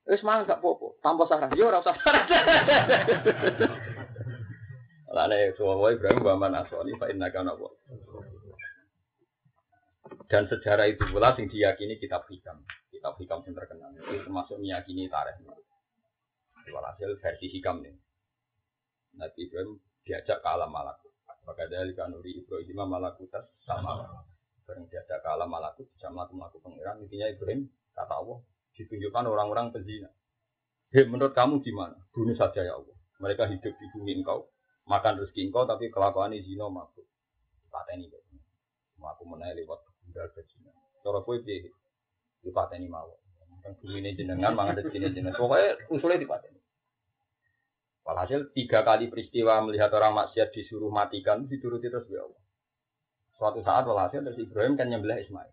Wis mangan gak popo, tanpa syarat. Yo ora usah syarat. Lane suwa Ibrahim wa man asoni fa inna kana Dan sejarah itu pula sing diyakini kitab hikam. Kitab hikam yang terkenal. Itu termasuk meyakini tarikh. Walhasil versi hikam nih. Nabi Ibrahim diajak ke alam malakut. Maka dari kanuri Ibrahim malakutas sama. Bareng diajak ke alam malakut bisa melakukan pengiran. Intinya Ibrahim kata Allah ditunjukkan orang-orang pezina. Hei, menurut kamu gimana? Bunuh saja ya Allah. Mereka hidup di bumi engkau, makan rezeki engkau, tapi kelakuan ini zina mabuk. Pateni kok. Aku menaik lewat bundal berzina. Cara kue piye? Dipateni mau. Yang bumi ini jenengan, mangan rezeki ini jenengan. Pokoknya usulnya dipateni. Walhasil tiga kali peristiwa melihat orang maksiat disuruh matikan, dituruti terus ya Allah. Suatu saat walhasil dari Ibrahim kan nyembelih Ismail.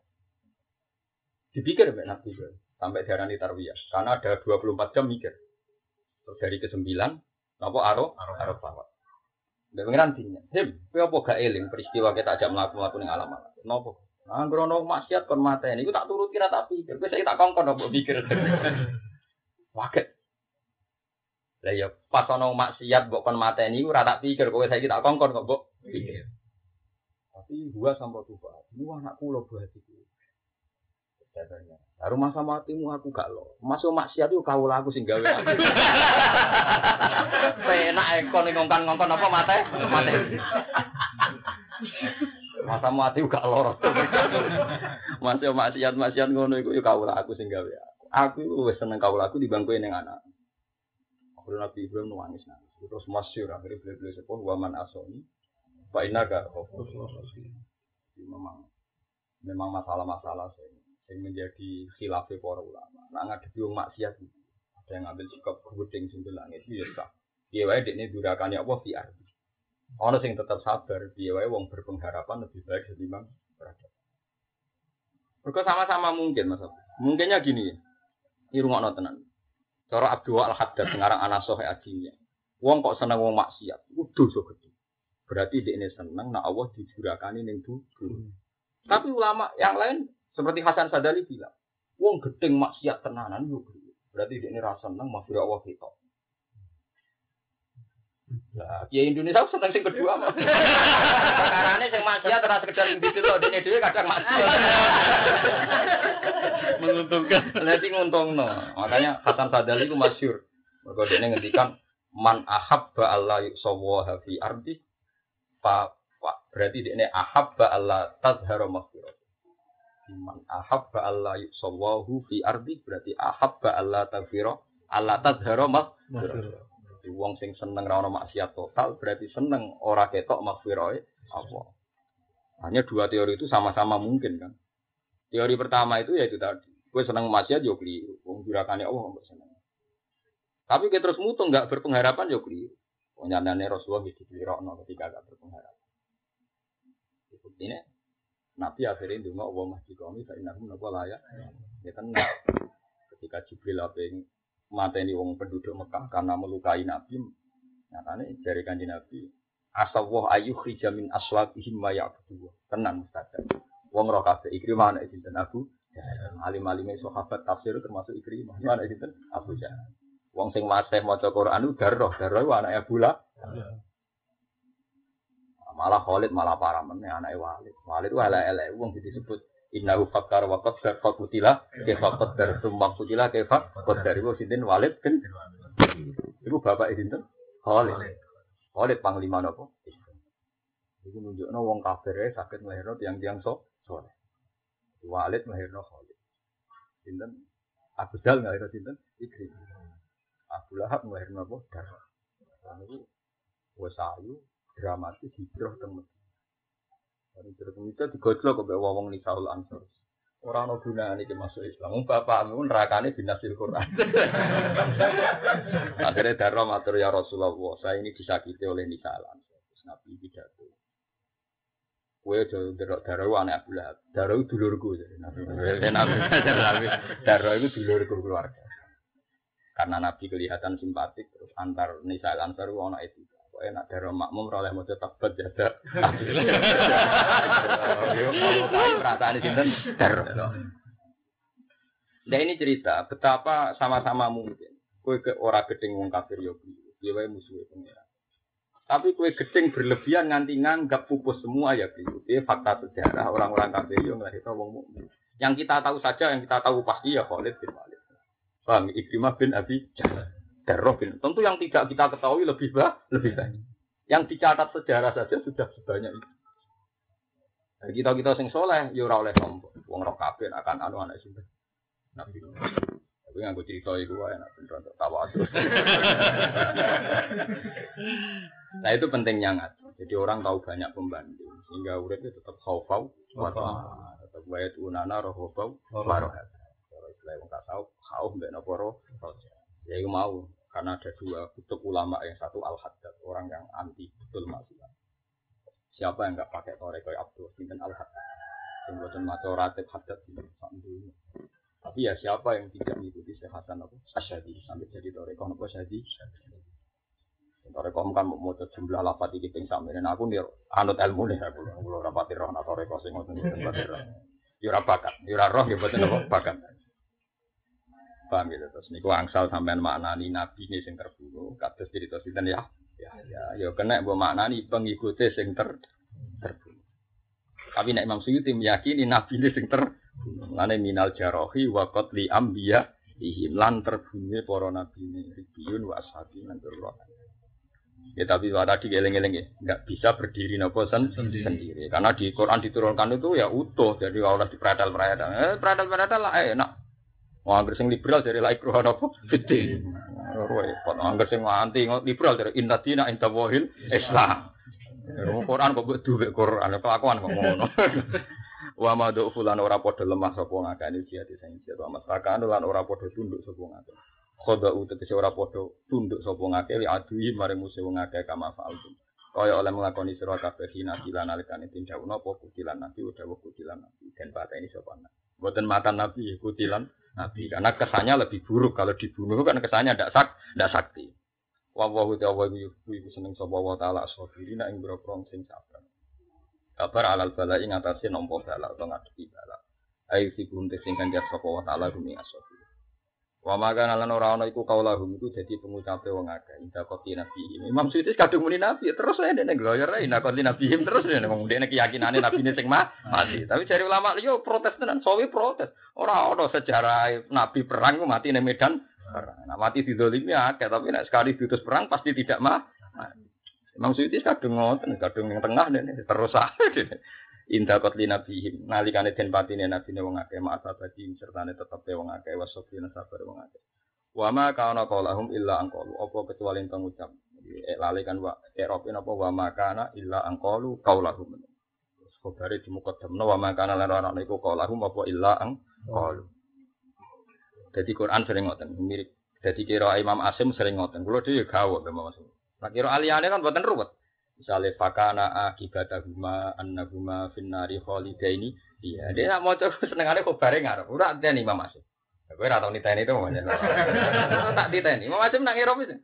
Dipikir Nabi Ibrahim sampai di tarwiyah karena ada 24 jam mikir terus dari ke sembilan nopo aro aro bawah dan pengiran dinya him kowe apa gak eling peristiwa kita ajak melakukan melakukan yang alam nopo Nah, krono maksiat kon mateni, iku tak turuti ra tak pikir. Kowe saiki tak kongkon apa pikir. Waket. Lah ya pas ana maksiat mbok kon mateni ora tak pikir kowe saiki tak kongkon kok mbok pikir. Tapi gua sampai tuh ini anakku lo buat itu. Katanya, rumah sama hatimu aku gak lo. Masuk maksiat itu kau laku sing gawe. Penak ekon ngongkan ngongkon apa mate? Mate. Masa mati gak loro. Masih maksiat maksiat ngono iku yo kau laku sing gawe. Aku wis seneng kau laku di bangku ning anak. Akhirnya Nabi Ibrahim nangis nangis. Terus masyur akhirnya beli-beli sepuh waman asoni. Pak Inaga. Memang memang masalah-masalah yang menjadi khilafah para ulama. Nah ngadepi wong maksiat ada yang ngambil sikap gedeng sing langit itu ya sah. Piye wae dekne durakane Allah fi ardi. Ono sing tetap sabar, wae wong berpengharapan lebih baik ketimbang berada. Mereka sama-sama mungkin mas. Mungkinnya gini, ini rumah tenan. Cara Abdul Al Haddad sekarang anak sohe adinya. Wong kok seneng wong maksiat, udah so gede. Berarti dia ini seneng, nah Allah dijurakani ning dudu. Tapi ulama yang lain seperti Hasan Sadali bilang, wong gedeng maksiat tenanan yo Berarti dia ini rasa seneng maghfirah Allah kita. Lah, ya Indonesia seneng sing kedua mah. Karena sing maksiat ora sekedar sing itu loh, dene dhewe kadang maksiat. Menguntungkan. Nanti nguntungno. Makanya Hasan Sadali itu masyhur. Mergo dene ngendikan man ahabba Allah yusawaha fi ardi fa berarti dia ahabba Allah tazhara maghfirah. Man ahabba Allah yusawahu fi ardi berarti ahabba Allah tafiro Allah tadhara mak Wong sing seneng ra ono maksiat total berarti seneng ora ketok maghfirah apa. Hanya dua teori itu sama-sama mungkin kan. Teori pertama itu yaitu tadi, gue seneng maksiat yo keliru. Wong jurakane Allah nggak seneng. Tapi kita terus mutu nggak berpengharapan yo keliru. Penyandane Rasulullah gitu dirokno ketika gak berpengharapan. Ini Nabi akhirnya dulu Allah masih kami saya nak menapa layak. Ya kan ketika Jibril apa ini wong penduduk Mekah karena melukai Nabi, nyatanya dari kanji Nabi asawah ayuh rijamin aswatihim wa ya'budu. Tenan mustajab. Wong roh kabeh Ikrimah anak sinten Abu Alim-alime sahabat tafsir termasuk Ikrimah. Anak sinten Abu Jahal. Wong sing wasih maca Quran darroh, darroh anak Abu Lah. Malah Khalid malah parah meneh anake Walid. Walid itu elek-elek wong disebut innahu fakkar wa qaddar fakutila kaifa qaddar summa kutila kaifa qaddar iku sinten Walid kan. Iku bapak sinten? Khalid. Khalid panglima napa? Iku nunjukno wong kafir e saged nglahirno tiang-tiang sok soleh. Walid nglahirno Khalid. Sinten? Abu Jal nglahirno sinten? Ikrimah. Abu Lahab nglahirno apa? Darah. Niku wis ayu dramatis hijrah teng. Dari teng Medina digojlok kok mbek wong Nisaul Ansor. Ora ana gunane iki masuk Islam. Wong bapakmu nerakane binasil Quran. Akhirnya Darra matur ya Rasulullah, saya ini disakiti oleh Nisaul Ansor. Nabi pidato. Kue aja ndelok Darra anak Abu Lahab. Darra dulurku jadi Nabi. Nabi Darra itu dulurku keluarga. Karena Nabi kelihatan simpatik terus antar Nisa Ansar ana etika. Pokoknya nak daro makmum oleh mau tabat. Yo perasaan sinten daro. Nah ini cerita betapa sama-sama mungkin. Kue ke ora gedeng wong kafir yo piye wae musuhe pengira. Tapi kue gedeng berlebihan nganti nganggap pupus semua ya keliru. Ini fakta sejarah orang-orang kafir yo ngelahirno wong mukmin. Yang kita tahu saja, yang kita tahu pasti ya Khalid bin Walid. Paham? Ikrimah bin Abi Jahal. Darroh bin. Tentu yang tidak kita ketahui lebih bah, lebih banyak. Yang dicatat sejarah saja sudah sebanyak itu. Nah, kita kita sing soleh, ya ora oleh sombong. Wong roh kabeh akan anu anak sing Nabi. Tapi nganggo cerita iku wae nek bener untuk tawa Nah itu pentingnya ngat. Jadi orang tahu banyak pembanding sehingga uripnya tetap khaufau wa tetap wae tunana rohobau wa rohat. Kalau istilah wong tahu khauf mbek napa roh. Ya itu mau karena ada dua kutub ulama yang satu al haddad orang yang anti betul maksiat. Siapa yang nggak pakai toreko Abdul Sinten al haddad yang buatan maco haddad Tapi ya siapa yang tidak mengikuti sehatan apa asyadi sampai jadi toreko apa syadi. Toreko kan mau mau jumlah lapat iki ping sami. Nah aku nih anut ilmu nih aku. Roh toreko sing ngoten iki. Yo ora bakat, yo ora roh yo apa bakat. Paham gitu terus niku angsal sampean maknani nabi ini sing terbunuh kados cerita sinten ya. Ya ya yo kena mbok maknani pengikute sing ter terbunuh. Tapi nek Imam Suyuti meyakini nabi ini sing terbunuh. Lane minal jarohi wa qatli ambiya ihim lan terbunuh para nabi ini ribiyun wa ashabi lan Ya tapi tadi geleng-geleng ya, nggak bisa berdiri nopo sen sendiri. sendiri. Karena di Quran diturunkan itu ya utuh, jadi kalau di peradal eh peradal peradal lah enak. Wah, angger sing liberal dari laiku kruh nopo gede. Repot. Angger sing anti liberal dari inna dina inta wahil Islam. Quran kok mbok duwe Quran? Kelakuan kok ngono. Wa ma do fulan ora padha lemah sapa ngakani jihad sing jihad. Wa masakan lan ora padha tunduk sapa ngakani khoda utek ora padha tunduk sapa ngake li adui mare musuh wong akeh kama faaltum. Kaya oleh nglakoni sira kabeh hina dilan nalikane tindak napa kutilan nabi utawa kutilan nabi. Dan ini sapa Buatan makan nabi kutilan nabi. Karena kesannya lebih buruk. Kalau dibunuh kan kesannya tidak sak tidak sakti. Wa wa ta'ala iku seneng sapa wa taala asfirina ing boro sing sabar. Kabar alal bala ing atase nampa bala utawa ngadepi bala. Ayo sibun sing kanjar sapa wa taala rumi asfir Wa maka nalan ora ana iku kaulahum iku dadi pengucape wong akeh. Inda kopi nabi. Imam Suyuti kadung muni nabi terus ae nek gloyor ae inda kopi nabi terus nek wong dene keyakinane nabine sing mati. Tapi dari ulama yo protes tenan, sawi protes. Ora ana sejarah nabi perang ku mati ning medan perang. Nah, mati didolimi akeh tapi nek sekali diutus perang pasti tidak mah. Imam Suyuti kadung ngoten, kadung yang tengah dene terus ae. Indah kotli nabihim nalikane den patine nabine wong akeh ma asabati sertane tetepe wong akeh wasobina sabar wong akeh. Wa ma kana qaulahum illa angqalu apa kecuali ento ngucap. Eh, lali kan wa eropin apa wa ma kana illa angqalu qaulahum. Khobare dimukaddamno wa ma kana lan ana iku qaulahum apa illa angqalu. Jadi Quran sering ngoten, mirip. Jadi kira Imam Asim sering ngoten. Kulo dhewe gawok Imam Asim. Nah kira aliyane kan boten ruwet. Misalnya fakana akibatahuma annahuma finnari kholidaini. Iya, dia nak mau coba senengane kok bareng ngarep. Nih Imam Asim. Kowe ora tau niteni itu mana? Tak diteni. Imam Asim nak ngirom itu.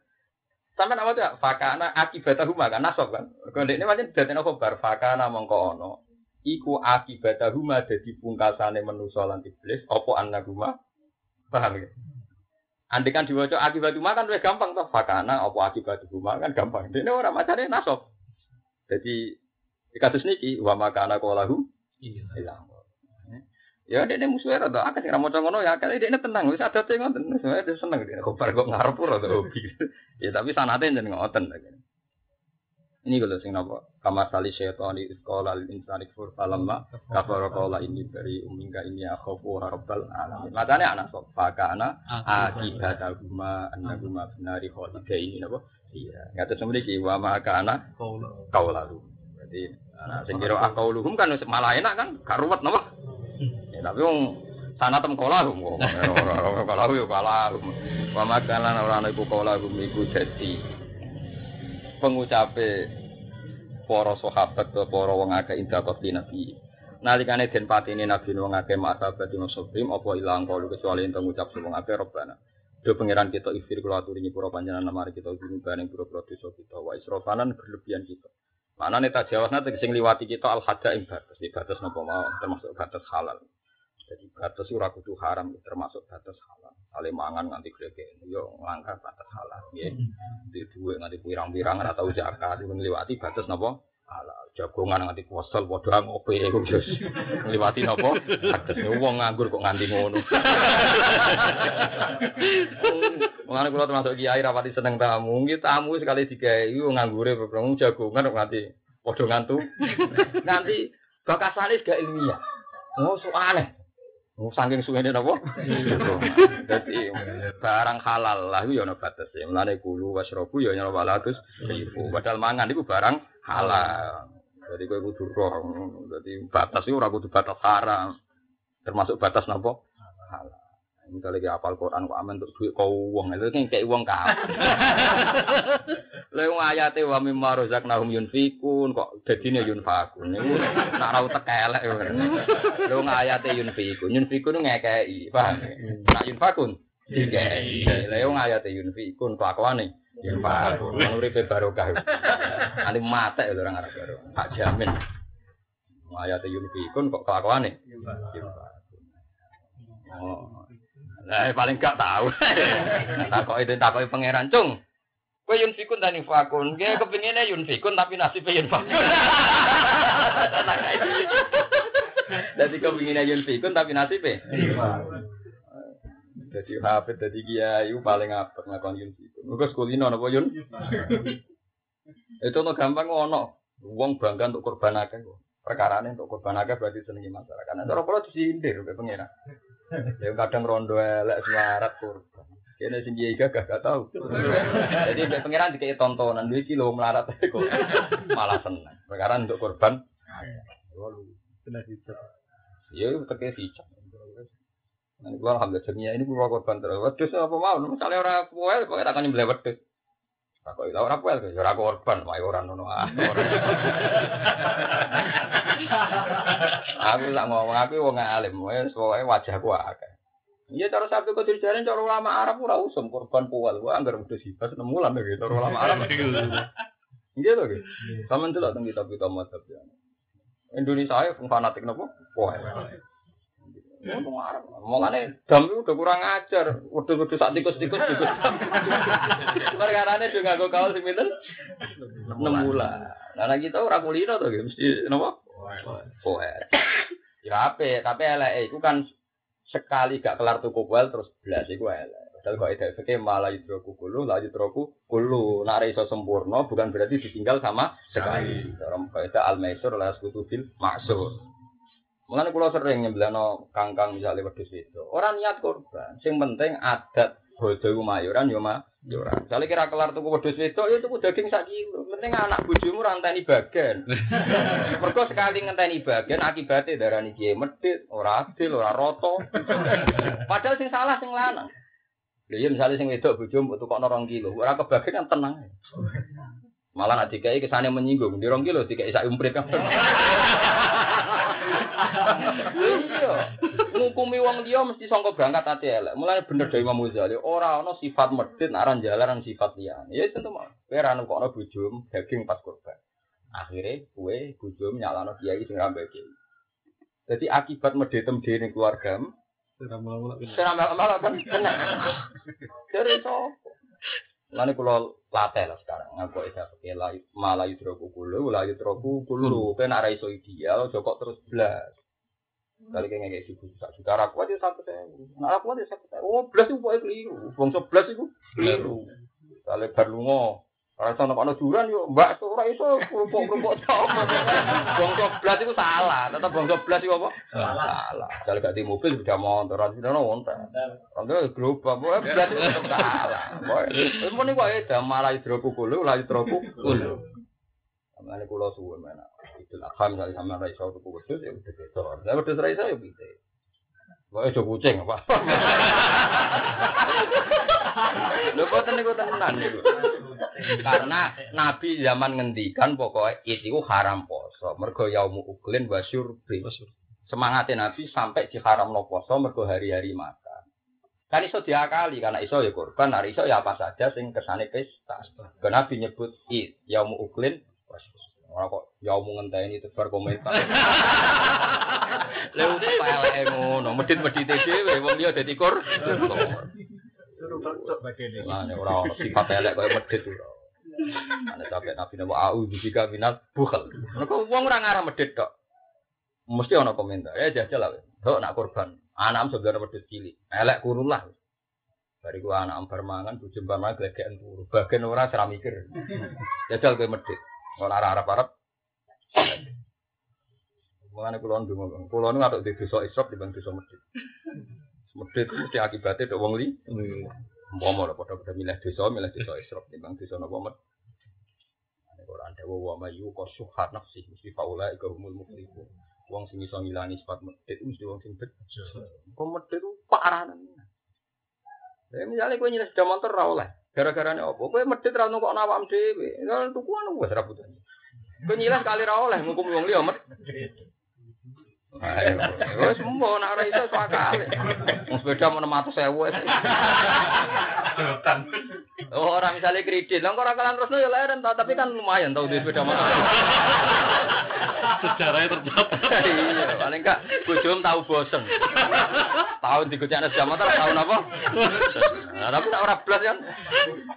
Sampai nama tuh fakana akibatahuma kan nasab kan. Kalau ini macam jadi nopo bar fakana mongko ono. Iku akibatahuma jadi pungkasane menusa lan iblis. Opo annahuma paham ya? Andikan diwaca akibatuma kan lebih gampang toh. Fakana opo akibatahuma kan gampang. Ini orang macamnya nasab. Jadi kados niki wa makana qalahu iya. Ya dia musuhnya rada akeh sing ra maca ngono ya akeh dia tenang. Wis adate ngoten. Wis dia seneng dia. Kobar kok ngarep ora hobi. Ya tapi sanate jeneng ngoten. Ini kalau sing napa? Kamar sali syaitan di sekolah insani kufur falamma kafara qala ini dari uminga ini akhafu rabbal alamin. Matane anak sok fakana akibatahuma annahuma finari khalidaini napa Iya, ngatur semriki wa makana lalu. Jadi nah, sing kira akauluhum kan malah enak kan, karuwet napa? Ya tapi wong sana tem kolahum kok. Kolahum yo kolahum. Wa makana ora ana iku kolahum iku dadi pengucape para sahabat atau para wong akeh indah kopi nabi. Nalikane den patine nabi wong akeh masa bati masabim apa ilang kalu kecuali ento ngucap wong akeh robbana. Do pangeran kita ifir kula aturi nyepuro panjenengan lamar kita gunu bareng pura-pura dosa kita wa israfanan berlebihan kita. Mana nih tak jawab nanti sing liwati kita al hada ing batas, di batas nopo mau termasuk batas halal. Jadi batas ora kudu haram termasuk batas halal. Ale mangan nganti grege yo nglangkah batas halal nggih. Di duwe nganti pirang-pirang ora tau zakat liwati batas nopo halal. Jagongan nganti kuwasal padha ngopi iku wis ngliwati napa? Wong nganggur kok nganti ngono. Mulane kula termasuk kiai rapati seneng tamu. Nggih tamu sekali digawe nganggure bebrong jagongan kok nganti padha ngantu. Nganti bakasane gak ilmiah. Oh, soalnya Oh, saking suwene napa? Dadi barang halal lah ya ana batas. Mulane kulo wasrobu ya ana walatus ribu. Padahal mangan iku barang halal. Jadi kowe kudu roh. Dadi batas iku ora kudu batas haram. Termasuk batas napa? Halal. Misalnya kayak apal Quran kok aman untuk duit kau uang itu kan kayak uang kau. Lalu ayatnya wa mimma rozaknahum yunfikun kok jadinya yunfakun. Ini nak rau tekelek. Lalu ayatnya yunfikun. Yunfikun ngekei. Paham? Nak yunfakun? Dikei. Lalu ayatnya yunfikun kelakuan nih. Yunfakun. Wong uripe barokah. Ane mate lho orang Arab baru. Tak jamin. Ayat yunfikun kok kelakuane? Yunfakun. Oh. Lah paling gak tahu. Takoki den takoki pangeran cung. Kowe yunfikun tani fakun. Dia kepingine yunfikun tapi nasibnya yunfakun. Jadi kepingine yunfikun tapi nasibnya. Jadi hafid jadi kiai paling apik ngakon yunfikun. Muga sekulino napa yun? Itu no gampang ono. Wong bangga untuk korban akeh kok. Perkarane untuk korban akeh berarti senengi masyarakat. Nah, cara kula disindir ke pengira. Ya kadang rondo elek semarat kurban. Kene sing kiai gagah gak tau. Jadi nek pangeran dikei tontonan duwe iki lho melarat kok malah seneng. Perkara untuk korban. Kena hijab. Ya teke dicap. Nah, gua alhamdulillah dunia ini gua korban terus. Wedhus apa mau? Misalnya ora kuel, kok tak kan nyembelih wedhus. Tak kok ora kuel, ya ora korban, wae ora ngono ah. Aku tak ngomong aku wong alim, wis pokoke wajahku akeh. Iya cara sabtu kau jalan cara ulama Arab ora usum korban puwal, gua anggar udah sibas enam bulan deh cara ulama Arab. Iya tuh gitu. Sama itu lah tentang kitab kitab mazhab ya. Indonesia ya fanatik nopo? Wah. Ngomong Arab. Mulane dam itu udah kurang ajar. Udah-udah sak tikus-tikus tikus. Perkarane juga nganggo kaos sing pinten? 6 bulan. Lah kita ora kulino to mesti napa? Poet. Ya ape, tapi elek iku kan sekali gak kelar tuku kuel terus belas iku elek. Padahal kok ide fikih malah yudroku kulu, la yudroku kulu. Nak iso sempurna bukan berarti ditinggal sama sekali. Dalam kaidah al-maisur la sekutu bil maksur. Mulane kula sering nyembelano kangkang misalnya wedhus itu. Orang niat korban, sing penting adat bojo iku mayuran yo mayuran. Misalnya kira kelar tuku wedhus wedok ya tuku daging sak kilo. Penting anak bojomu ranteni bagian. Mergo sekali ngenteni bagian akibatnya darani kiye medhit, ora adil, ora roto. Padahal sing salah sing lanang. Lha iya misalnya sing wedok bojomu tukokno 2 kilo, ora kebagian kan tenang. Malah nak dikai kesane menyinggung, di 2 kilo dikai sak umprit kan. Iya. Ngukumi wong dia mesti sangka berangkat ati elek. Mulane bener dari Imam Ghazali, ora ana sifat medhit nek aran jalan sifat liyane. Ya tentu mah. Kowe ora nukokno bojomu daging pas kurban. Akhirnya kue bojomu nyalano kiai sing rambe kiai. Jadi akibat medhitem dhewe ning keluargamu. Serah malah kan kena. Dari sapa? Lalu kalau latih lah sekarang, ngaku itu pakai layu malah yudroku kulu, layu yudroku kulu, kan arah iso ideal, jokok terus belas. Kali kayak kayak gitu, tak juta aku aja satu saya, nah aku aja satu saya, oh belas itu pokoknya keliru, bangsa belas itu keliru. Kali berlungo, Ora sono kono juran yo, Mbak, ora iso kerupuk-kerupuk tok. Wong 12 iku salah, tetep wong 12 iku apa? Salah. Salah. ganti mobil sudah motor, ora sono wonten. Wonten grup apa? Blas iku salah. wae mun malah ae damar hidrokukul, ulah hidrokukul. Amale kula suwe mena. Itu lah kan dari sama ra iso tuku wedhus ya wedhus iso. Lah wedhus ra iso yo pite. Wah, aja kucing apa? Lho kok niku tenan niku. Karena Nabi zaman ngendikan pokoknya itu haram poso. Mergo yaumu uklin wa syurbi. Semangatnya Nabi sampai di haram no poso mergo hari-hari makan. Kan iso diakali karena iso ya korban, hari iso ya apa saja sing kesane pesta. Karena Nabi nyebut id yaumu uklin wa. Ora kok yaumu ngenteni itu berkomentar. Lha utek eleke ngono, medhit-medhite dhewe wong liya dadi kor. Nah, ora ono sifat elek kaya medhit ora. Ana sampe nabi nabi au jika minat bukhal. Mergo wong ora ngarah medhit tok. Mesti ono komentar. Ya jajal lah. Dok nak korban. Anak sebenarnya medhit cilik. Elek kurun lah. Bari gua anak ambar mangan, bojo ambar mangan glegeken turu. Bagian ora ora mikir. Jajal kowe medhit. Ora arep-arep. Mulane kula ndonga, kula nu ngatuk di desa Isra di bang desa medhit. Medhit itu mesti akibatnya dok wong li. Umpama lho padha-padha milih desa, milih desa Isra di bang desa napa med. Nek ora ada wa ma yu qasuhat nafsi mesti faula iku humul muflihun. Wong sing iso ngilangi sifat medhit mesti wong sing bejo. Kok medhit parah Ya misalnya kowe nyilih sepeda motor ra oleh. Gara-garane apa? Kowe medhit ra nukok awakmu dhewe. Lah tukuan wis ra butuh. Kowe nyilih kali ra oleh ngukum wong liya medhit. Wes mbo nak ora iso. Wong sepeda mau 600.000 wis. Oh, orang misalnya kredit, lah orang kalian terus ya leren tau, tapi kan lumayan tau duit sepeda motor. Sejarahnya tercatat. iya, paling enggak bojom tahu bosen. Tahun dikucaknya sepeda motor, tahun apa? Nah, tapi tak ora blas kan.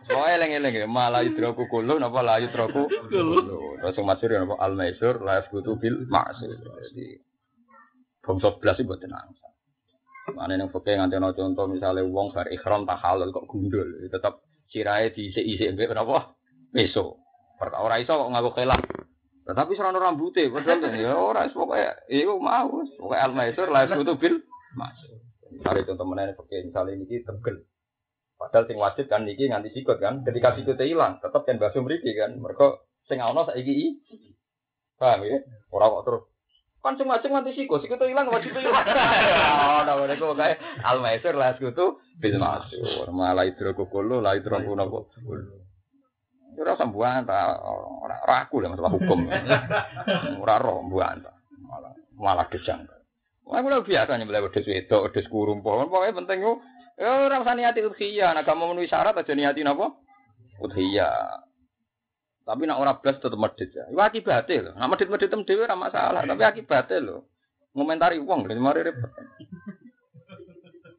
Soalnya eleng-eleng ya, malah yudroku kulu, napa la yudroku kulu. Terus yang masyur ya, napa al-maisur, la yaskutu bil maksud. Jadi, bangsa blas itu buat tenang. Mana yang fakir nganti no contoh misalnya uang bar ikhram tak halal kok gundul, tetap sirai di isi isi berapa? Besok. Perkara ora iso kok ngaku kelah. Tetapi serono rambutnya, padahal ya ora pokoknya, iya mau, pokoknya al maisur lah itu bil masuk. Misalnya contoh mana yang fakir misalnya ini tegel. Padahal sing wajib kan niki nganti sikut kan, ketika sikutnya hilang, tetap kan basuh mriki kan, mereka sing ono saiki paham ya? Ora kok terus kan cuma cuma nanti siko, siko tuh hilang wajib tuh hilang. Oh, nah mereka kayak al maisur lah sekutu bil masur, malah itu kukulu, lah itu rongku nopo. Ora sambuan ta ora ora aku lah masalah hukum. Ora roh mbuan ta. Malah malah gesang. Wah, aku biasa nyembelih wedhus wedok, wedhus kurung pohon, pokoknya penting yo ya ora usah niati udhiyah, nek kamu memenuhi syarat aja niati napa? Udhiyah. Tapi nak ora blas tetep medhit ya. Iku akibate lho. Nak medhit-medhit tem dhewe ora masalah, tapi akibate lho. Ngomentari wong lho mari repot.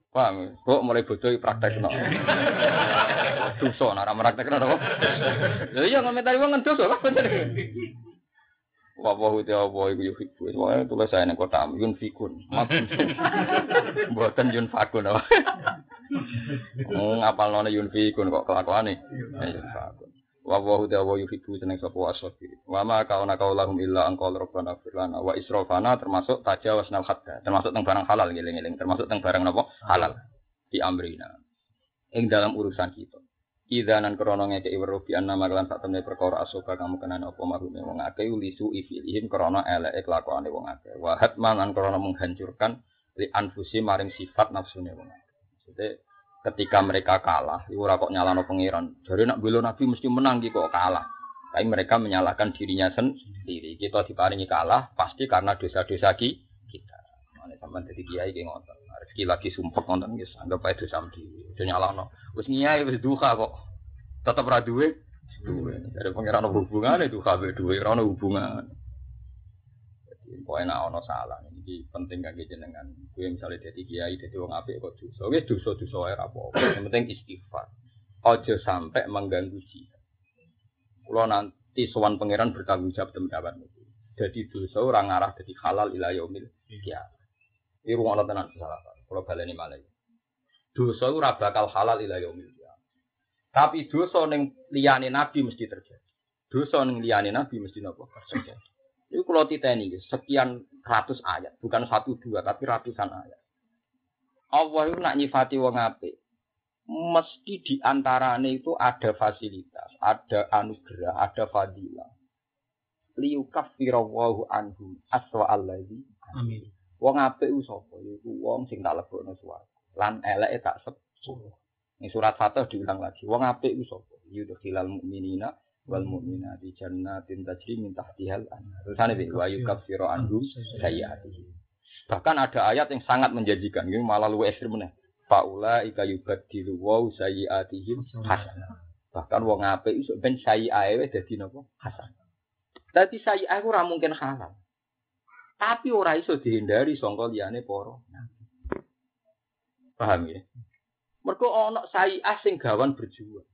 Paham? Kok mulai bodoh praktekno. Dosa nak ora praktekno apa? Lha iya ngomentari wong kan dosa kok bener. Wa wa hu ta wa iku yo fiku. Wae tulis saya ning kota yun fikun. Mboten yun fakun. Ngapal nona yun fikun kok kelakuane. Yun fakun. Wa wa huda wa yuhibbu seneng sapa wasabi wa ma kauna kaulahum illa an qala rabbana fir lana wa israfana termasuk tajawazna hatta termasuk teng barang halal ngeling-eling termasuk teng barang napa? Halal. Di amrina. Ing dalam urusan kita. Idanan krono ngeke iweruh bi anna maglan sak temne perkara asoba kamu kenan apa marume wong akeh lisu ifilihim krono eleke kelakuane wong akeh. Wa hatman an krono menghancurkan li anfusi maring sifat nafsune wong akeh ketika mereka kalah, itu kok nyalano pangeran. Jadi nak bela Nabi mesti menang gitu kok kalah. Tapi mereka menyalahkan dirinya sendiri. Kita diparingi kalah pasti karena dosa-dosa kita. Mana sampai jadi kiai kayak ngotot. Rezeki lagi sumpah ngotot guys. Anggap aja dosa sendiri. Udah nyalano. Terus nyai wis duka kok. Tetap ra duwe. Dari pangeran hubungan itu kabeh duwe, ora hubungan. Pokoknya nak ono salah, ini penting gak jenengan. Gue misalnya jadi kiai, jadi wong apik kok dosa. Oke dosa dosa wae apa. Yang penting istighfar. Ojo sampai mengganggu jihad. Kalau nanti sowan pangeran bertanggung jawab teman itu. Jadi dosa orang arah jadi halal ila yaumil ya. Ini rumah tenan salah. Kalau baleni malah. Dosa ora bakal halal ila yaumil ya. Tapi dosa ning liyane nabi mesti terjadi. Dosa ning liyane nabi mesti napa? Terjadi. Ini kalau titeni sekian ratus ayat, bukan satu dua tapi ratusan ayat. Allah itu nak nyifati wong apik. Mesti di antaranya itu ada fasilitas, ada anugerah, ada fadilah. Liyukaffirawwahu anhum aswa allazi. Amin. Wong apik ku sapa? Iku wong sing tak lebokno swarga. Lan eleke tak sepuluh. Ini surat Fatah diulang lagi. Wong apik ku sapa? Yudkhilal mu'minina wal mu'minati jannatin tajri min tahtihal anhar. Terusane bi wa yukaffiru anhum sayyi'atihim. Bahkan ada ayat yang sangat menjanjikan, ini malah luwih ekstrem meneh. Faula ika yubaddilu wa sayyi'atihim hasanah. Bahkan wong apik iso ben sayyi'ae wis dadi napa? Hasanah. Dadi sayyi'ae ora mungkin halal. Tapi ora iso dihindari sangka liyane para Paham ya? Mergo ana sayyi'ah sing gawan berjuang.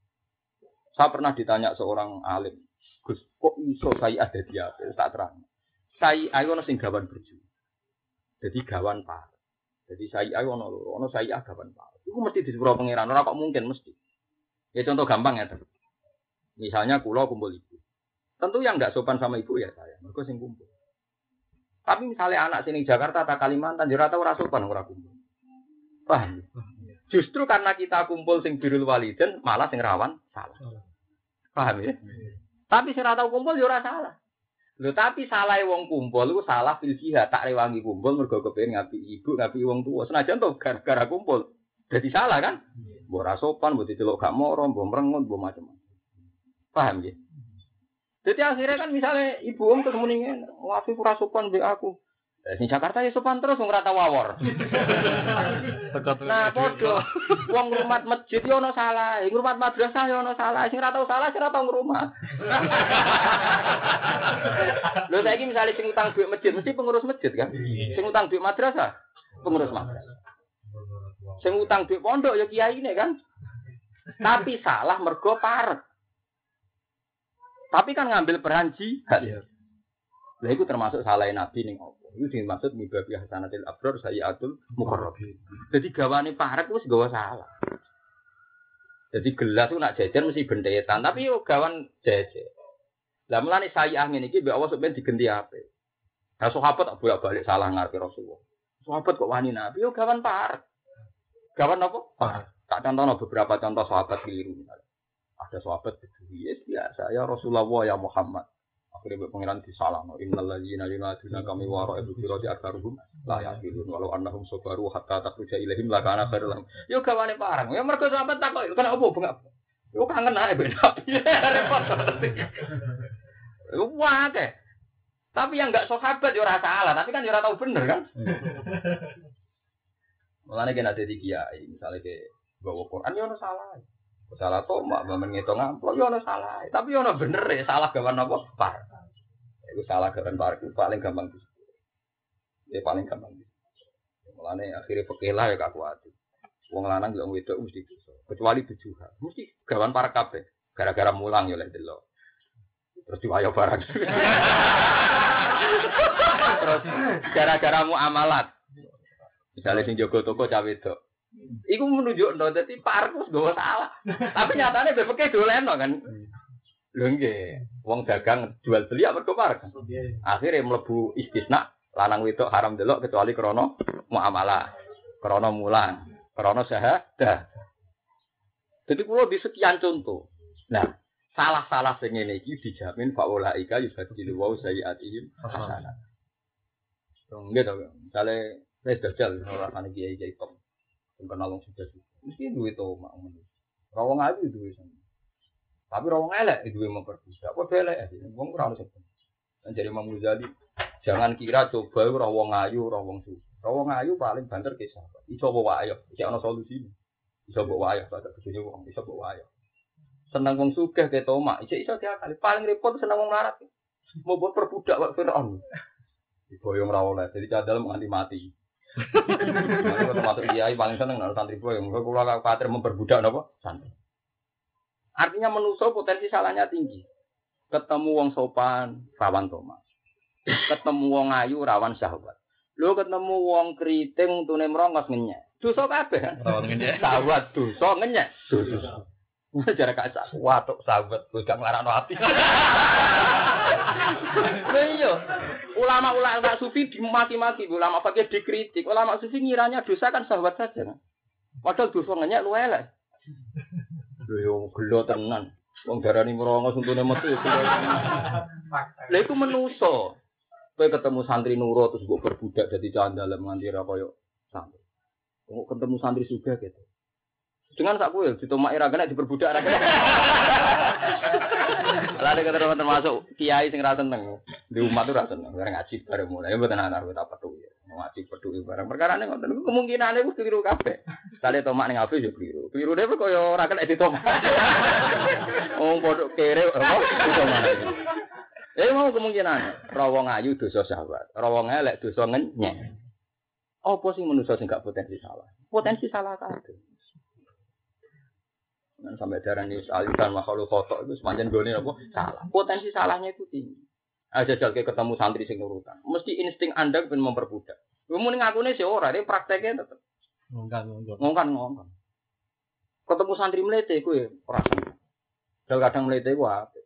Saya pernah ditanya seorang alim, Gus, kok iso saya ada di apa? Tak terang. Saya ayo sing gawan berjuang. Jadi gawan par. Jadi saya ayo ono loro, ono saya gawan par. Itu mesti disuruh pangeran, ora kok mungkin mesti. Ya contoh gampang ya. Misalnya kulo kumpul ibu. Tentu yang nggak sopan sama ibu ya saya, mereka sing kumpul. Tapi misalnya anak sini Jakarta atau Kalimantan, jurata ora sopan ora kumpul. Paham? Justru karena kita kumpul sing birul waliden, malah sing rawan salah. Paham ya? Tapi sing tahu kumpul ya ora salah. Lho tapi salah wong kumpul itu salah fil jihad, tak rewangi kumpul mergo kepengin ngapi ibu, ngapi wong tua. Senajan to gara-gara kumpul. Jadi salah kan? Mbok ora sopan, mbok diceluk gak moro, mbok merengut, mbok macam-macam. Paham ya? Jadi akhirnya kan misalnya ibu om ketemu nih, wafi ora sopan be aku. Eh, Sing Jakarta ya sopan terus wong ora tau wawor. Nah, podo. Wong ngrumat masjid yo ono salah, ngrumat madrasah yo ono salah. Sing ora tau salah, sing ora tau ngrumat. Lho saiki misalnya sing utang duit masjid mesti pengurus masjid kan? Sing utang duit madrasah, pengurus madrasah. Sing utang duit pondok ya kiai ini kan? Tapi salah mergo parek. Tapi kan ngambil peran jihad. Lah itu termasuk salah Nabi ning apa? Itu dimaksud mibabi hasanatil abrar sayyatul muqarrabin. Jadi gawane parek wis gawa salah. Jadi gelas itu nak jajan mesti bentetan, tapi yo gawan jajan. Lah mulane saya ngene iki mbek Allah sampeyan digenti ape. Nah sahabat tak bolak-balik salah ngarepe Rasulullah. Sahabat kok wani Nabi yo gawan parek. Gawan apa? Parek. Tak contohno beberapa contoh sahabat keliru misalnya. Ada sahabat berdiri, yes, biasa ya Rasulullah ya Muhammad. Akhirnya buat pengiran disalah. No. Innal ladzina yunaduna kami waro ibu firati akaruhum la yaqilun walau annahum sabaru hatta takhruja ilaihim la kana khairul lahum. Yo gawane parang. Ya mergo sahabat takok, kan apa bengak? Yo kangen ae ben Repot. Wah, akeh. Tapi yang enggak sahabat yo ora salah, tapi kan yo ora tahu bener kan. Mulane kena dadi kiai, misalnya ke bawa Quran yo salah. Salah to mak bamen ngitung amplop yo ono salah. Tapi ono bener ya, salah gawan apa? Par. Iku salah gawan par itu paling gampang. Ya paling gampang. Mulane akhirnya pekelah ya gak kuat. Wong lanang yo wedok mesti bisa. Kecuali tujuh Mesti gawan par kabeh. Gara-gara mulang yo lek delok. Terus diwayo barang. Terus gara-gara muamalat. Misalnya sing jaga toko cawe wedok. Iku menunjuk no, jadi Pak Arkus gak salah. Tapi nyatanya BPK dolen no, kan. Lho wong dagang jual beli apa kok Pak Akhirnya mlebu istisna lanang wedok haram delok kecuali krono muamalah, krono mulan, krono syahadah. Jadi kalau di sekian contoh. Nah, salah-salah sing ngene iki dijamin faulaika yusadilu wa sayyiatihim hasanah. Nggih to, misale wis dajal ora ana kiai kiai top. Sing kenal wong sudah mesti duwe to mak ngono. Rawong ayu duwe sama. Tapi rawong elek duwe memperbudak. Apa elek? Wong ono sebab. Dan jadi Imam Ghazali, jangan kira coba rawong ayu, rawong su. Rawong ayu paling banter ke sahabat. Iso bawa ayo, iki ana solusi. Iso bawa ayo, tak bojone wong, iso bawa ayo. Seneng wong sugih ke tomak, iso iso. Paling repot seneng wong larat. Mau buat perbudak wak Fir'aun. Diboyong ra jadi cadal nganti mati. Termasuk kiai paling seneng nang santri boy. Muga kula khawatir memperbudak napa? Santri. Artinya menuso potensi salahnya tinggi. Ketemu wong sopan, rawan toma. Ketemu wong ayu, rawan syahwat. Lu ketemu wong keriting, tune merongos ngenyek. Dosa kabeh. Rawan ngenyek. Syahwat dosa ngenyek. Dosa. Jarak kaca, watuk sahabat, gue gak ngelarang hati. Nah iya, ulama-ulama sufi dimaki-maki, ulama pakai dikritik, ulama sufi ngiranya dosa kan sahabat saja. Padahal dosa ngenyek lu elek. Lho yo gelo tenan. Wong darani merongos untune metu. Lha iku menuso. Kowe ketemu santri nurut terus mbok berbudak dadi candalem nganti ra koyo santri. Kok ketemu santri suga gitu. Dengan sak kuil, ditomaki ra kena diperbudak ra kena. Lalu kata teman termasuk kiai sing ra seneng. Di umat tuh ra seneng, bareng ngaji bareng mulai mboten ana kita petu ya. Ngaji petu bareng. Perkara ning ngoten kemungkinane wis keliru kabeh. Kali tomak ning api yo keliru. Keliru dhewe koyo ora kena ditomak. Oh padha kere apa ditomak. Eh mau kemungkinan rawong ayu dosa sahabat, rawong elek dosa ngenyek. Apa sing manusa sing gak potensi salah? Potensi salah kabeh. Nah, sampai darah ini alisan makhluk foto itu sepanjang gue apa salah. Potensi salahnya itu tinggi. Aja jal ketemu santri sing nurutan. Mesti insting anda pengen memperbudak. Kemudian ngaku nih si orang, ini prakteknya tetap. Ngongkan, ngongkan. Ngongkan, ngongkan. Ketemu santri melete gue perasaan. Dan kadang melete gue apa?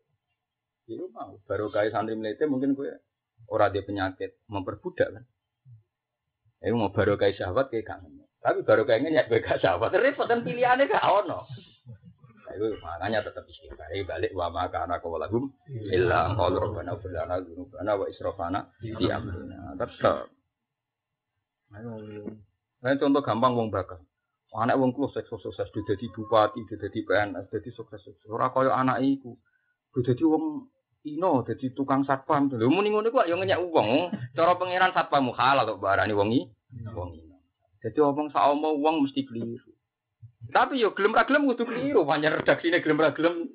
Itu mau baru kayak santri melete mungkin gue orang dia penyakit memperbudak kan. Itu mau baru kayak sahabat kayak kangen. Tapi baru kayaknya gue gak sahabat. Repot dan pilihannya gak ono itu makanya tetap istighfar balik wa maka anak kawalagum illa qalu rabbana fil lana dzunubana wa israfana di amrina tetap Nah, contoh gampang wong bakal. Anak wong kulo sukses sukses udah jadi bupati, udah jadi PNS, jadi sukses sukses. Ora koyo anak iku. Udah jadi wong Ino jadi tukang satpam. Lho muni ngono kok yo ngenyek wong. Cara pangeran satpam halal kok barani wong iki. Wong ino. Jadi omong sak omong wong mesti keliru. Tapi yo gelem ra gelem kudu keliru, pancen redaksine gelem ra gelem.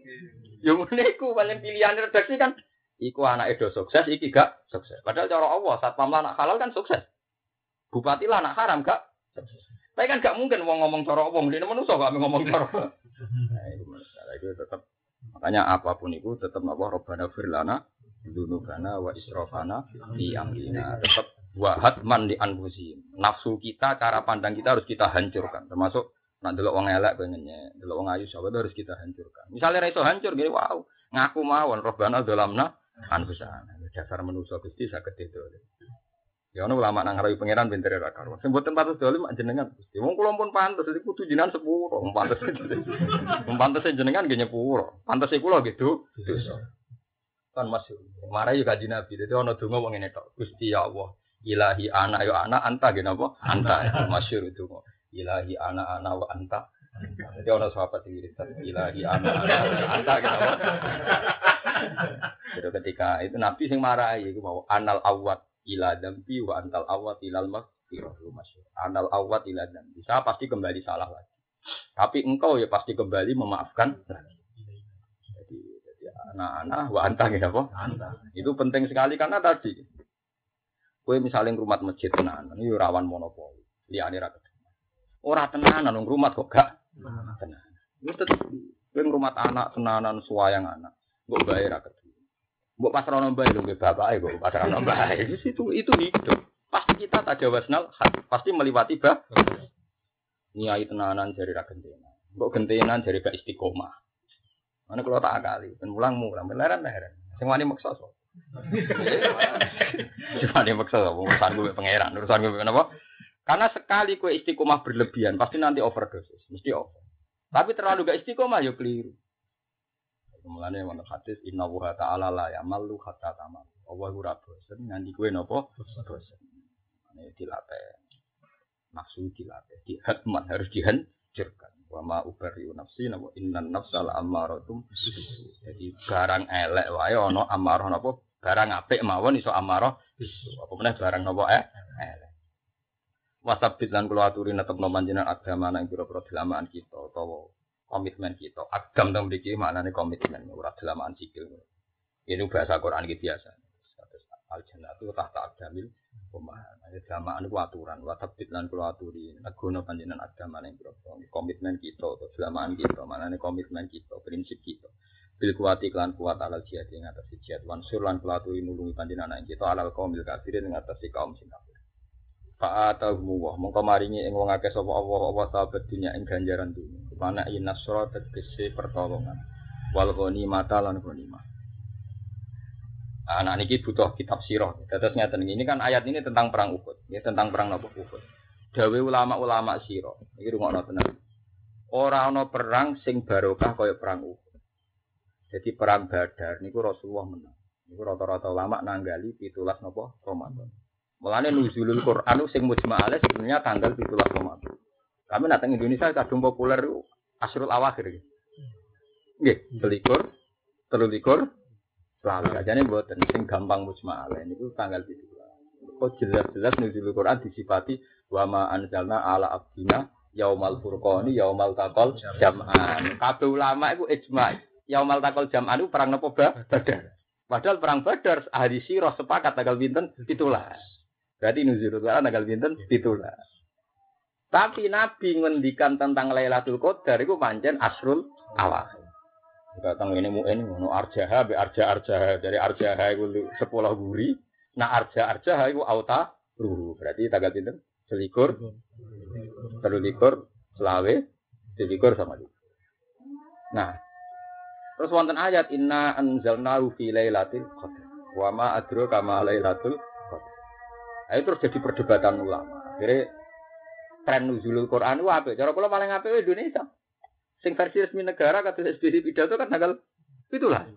Yo ngene iku paling pilihan redaksi kan iku anak do sukses, iki gak sukses. Padahal cara Allah satpam anak halal kan sukses. Bupati lah anak haram gak sukses. Tapi kan gak mungkin wong ngomong cara wong, dene manusa gak ngomong cara. Nah, itu masalah itu tetap makanya apa pun itu tetap napa robbana firlana dunubana wa israfana di amrina tetap wahat man di nafsu kita cara pandang kita harus kita hancurkan termasuk nak delok wong elek pengennya delok wong ayu sahabat harus kita hancurkan misalnya ra iso hancur gini wow ngaku mawon robbana dolamna anfusana dasar manusia Gusti saged itu Ya ono ulama nang ngarawi pangeran pintere ra karo. Mboten pantes dolim jenengan Gusti. Wong kula pun pantes iki kudu jenengan sepuro. Wong pantes. Wong jenengan nggih nyepuro. Pantes kula gitu. Dosa. Kan masih marah yo kanjeng Nabi. Dadi ono donga wong ngene tok. Gusti ya Allah. Ilahi ana yo ana anta nggih napa? Anta. Masyhur itu. Ilahi ana ana wa anta. Jadi ono sahabat yang wirid ilahi ana ana anta gitu. Jadi ketika itu Nabi sing marahi iku mau anal awat ila dambi wa antal awat ilal maghfirah masyhur. Anal awat ila dambi. Saya pasti kembali salah lagi. Tapi engkau ya pasti kembali memaafkan lagi. Jadi, anak-anak wa antang ya apa? Itu penting sekali karena tadi kue misalnya rumah masjid tenanan, ini rawan monopoli. Liane ra Ora tenanan nang rumah kok gak tenanan. Itu tetep kue rumah anak tenanan suayang anak. Mbok bayar ra Mbok pasrano bae lho bapak kok pasrano bae. Itu itu hidup. Pasti kita tajawasnal pasti melewati bah. Niai tenanan jari ra gentena. Mbok gentenan jari gak istiqomah. Mana kalau tak kali, dan mulang mulang, beneran beneran. Sing wani maksa so. Cuma dia maksa so, urusan gue pangeran, urusan gue kenapa? Karena sekali kue istiqomah berlebihan, pasti nanti overdosis, mesti over. Tapi terlalu gak istiqomah, ya keliru. Mulane mana hadis inna wa ta'ala la yamalu hatta tamal. Allah ora bosen nganti kowe napa bosen. Ini dilatih. Nafsu dilatih, dihatman harus dihancurkan. Wa ma ubariu nafsi napa innan nafsa la ammaratum Jadi barang elek wae ana amarah napa barang apik mawon iso amarah apa meneh barang napa eh elek. Wasabit lan kula aturi netepno panjenengan agama nang pira-pira kita utawa komitmen kita. Agam teng mriki maknane komitmen ora dalaman sikil. Ini bahasa Quran iki biasa. Al jannatu tahta agdamil pemahaman. Jamaan itu aturan, wa tabit lan kula aturi. Agono panjenengan agama ning komitmen kita atau dalaman kita, maknane komitmen kita, prinsip kita. Bil kuwati klan kuat alal jihad ing atas jihad. Wansur lan kula aturi nulungi panjenengan kita alal kaumil kafirin ing atas kaum sing. Fa'atahumu wa mongko maringi ing wong akeh sapa Allah apa sahabat dunya ing ganjaran dunya. Mana inasra tegese pertolongan. Wal mata lan ghanimah. Anak niki butuh kitab sirah. Terus ngeten ini kan ayat ini tentang perang Uhud, ya tentang perang napa Uhud. Dawe ulama-ulama sirah. Iki rungokno tenan. Ora ana perang sing barokah kaya perang Uhud. Jadi perang Badar niku Rasulullah menang. Niku rata-rata ulama nanggali pitulas napa Ramadan. Mulane nuzulul Quran sing mujma'ale sebenarnya tanggal pitulas Ramadan. Kami datang Indonesia kadung populer asrul awakhir. Nggih, selikur, telulikur, selalu nih buat sing gampang musma'ala itu tanggal itu. Kok jelas-jelas nuzul Quran disifati wa ma anzalna ala abdina yaumal furqani yaumal taqal jam'an. Kabeh ulama itu ijma. Yaumal taqal jam'an itu perang nopo Badar. Padahal perang Badar ahli sirah sepakat tanggal pinten itulah. Berarti nuzul Quran tanggal pinten itulah. Tapi Nabi ngendikan tentang Lailatul Qadar itu pancen asrul awal. Datang ini mu ini mau arjaha be arja arjaha dari arjaha itu sepuluh guri. Nah arja arjaha itu auta ruhu. Berarti tanggal pinter selikur, telulikur, selawe, selikur sama itu. Nah, terus wonten ayat inna anzalnahu fi lailatul qadar. Wa ma adraka ma lailatul. Nah, itu terus jadi perdebatan ulama. Akhirnya tren nuzulul Quran itu apa? Cara kula paling apik Indonesia. Sing versi resmi negara kata SBY pidato kan tanggal itulah.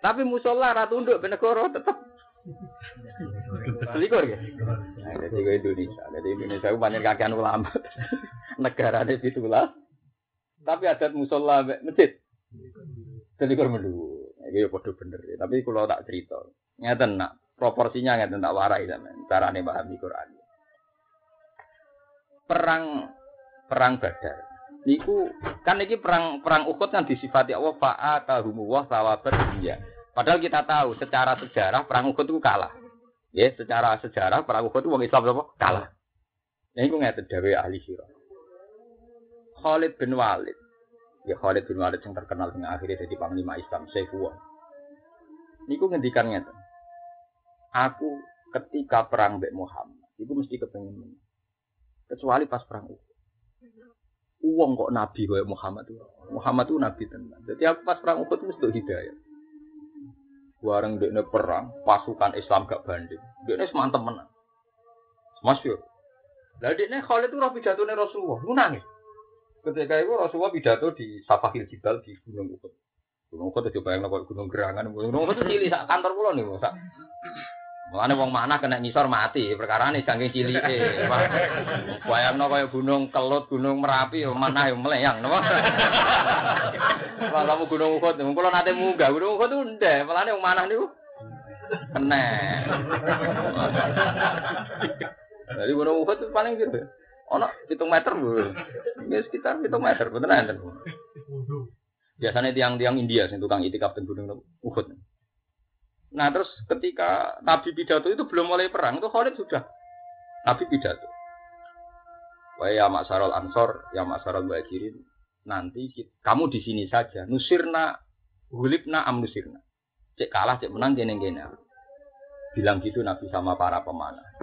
Tapi musola ratu tunduk ben negara tetep selikur ya. Nah, jadi gue Indonesia. Jadi Indonesia itu banyak kakean ulama. negara ada itulah. Tapi adat musola masjid. Selikur melu. Iki ya padha bener. Tapi kalau tak cerita. Ngeten nak proporsinya ngeten tak warai sampean. Carane pahami Quran. Perang perang Badar. Niku kan iki perang perang Uhud kan disifati Allah fa'atahumu wa sawabat dunya. Padahal kita tahu secara sejarah perang Uhud itu kalah. Ya, secara sejarah perang Uhud itu wong Islam apa? Kalah. Nah, iku ngeten dawe ahli sirah. Khalid bin Walid. Ya Khalid bin Walid yang terkenal dengan akhirnya jadi panglima Islam, Saifullah. Niku ngendikan ngeten. Aku ketika perang Mbak Muhammad, itu mesti kepengen menang. Kecuali pas perang Uhud. Uang kok nabi kayak Muhammad itu. Muhammad itu nabi tenan. Jadi aku pas perang Uhud itu mesti hidayah. Warang dekne perang, pasukan Islam gak banding. Dekne semantep menang. Masyur. Lah dekne Khalid itu rapi jatuhnya Rasulullah, lu nangis. Ketika itu Rasulullah pidato di Safahil Jibal di Gunung Uhud. Gunung Uhud itu bayang kok gunung gerangan. Gunung Uhud itu cilik kantor kula niku, sak Mulane wong mana kena ngisor mati, perkara ini saking cilike. Bayangno kaya gunung Kelut, gunung Merapi, mana yang meleyang, napa? Kalau gunung Uhud, kula nate munggah gunung Uhud ndek, mulane wong mana niku kena. Jadi gunung Uhud paling gitu. Ono hitung meter bu, ya sekitar hitung meter, betul enten. Biasanya tiang-tiang India sing tukang itikaf teng gunung Uhud. Nah terus ketika Nabi pidato itu belum mulai perang itu Khalid sudah Nabi pidato. Wah ya Maksarul Ansor, ya Maksarul Muhajirin, nanti kita, kamu di sini saja. Nusirna, hulibna am nusirna. Cek kalah, cek menang, gini gini. Bilang gitu Nabi sama para pemanah.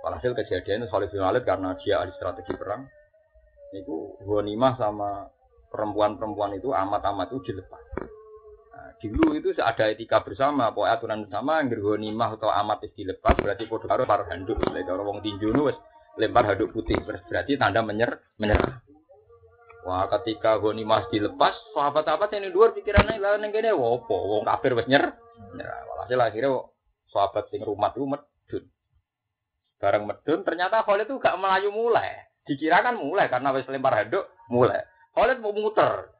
Walhasil kejadian Khalid bin Walid karena dia ahli strategi perang. Itu Ghanimah sama perempuan-perempuan itu amat-amat itu dilepas. Nah, dulu itu ada etika bersama, pokoknya aturan bersama, yang mah atau amat itu dilepas, berarti podo karo par handuk, lek orang wong tinju nu wis lempar handuk putih, berarti tanda menyer menyerah. Wah, ketika mah dilepas, sahabat-sahabat yang di luar pikirannya lah neng kene wopo, wong kafir wis nyer. Nyerah. Walhasil akhirnya sahabat sing rumah itu medun. Bareng medun ternyata Khalid itu gak melayu mulai. Dikira kan mulai karena wis lempar handuk mulai. Khalid mau muter.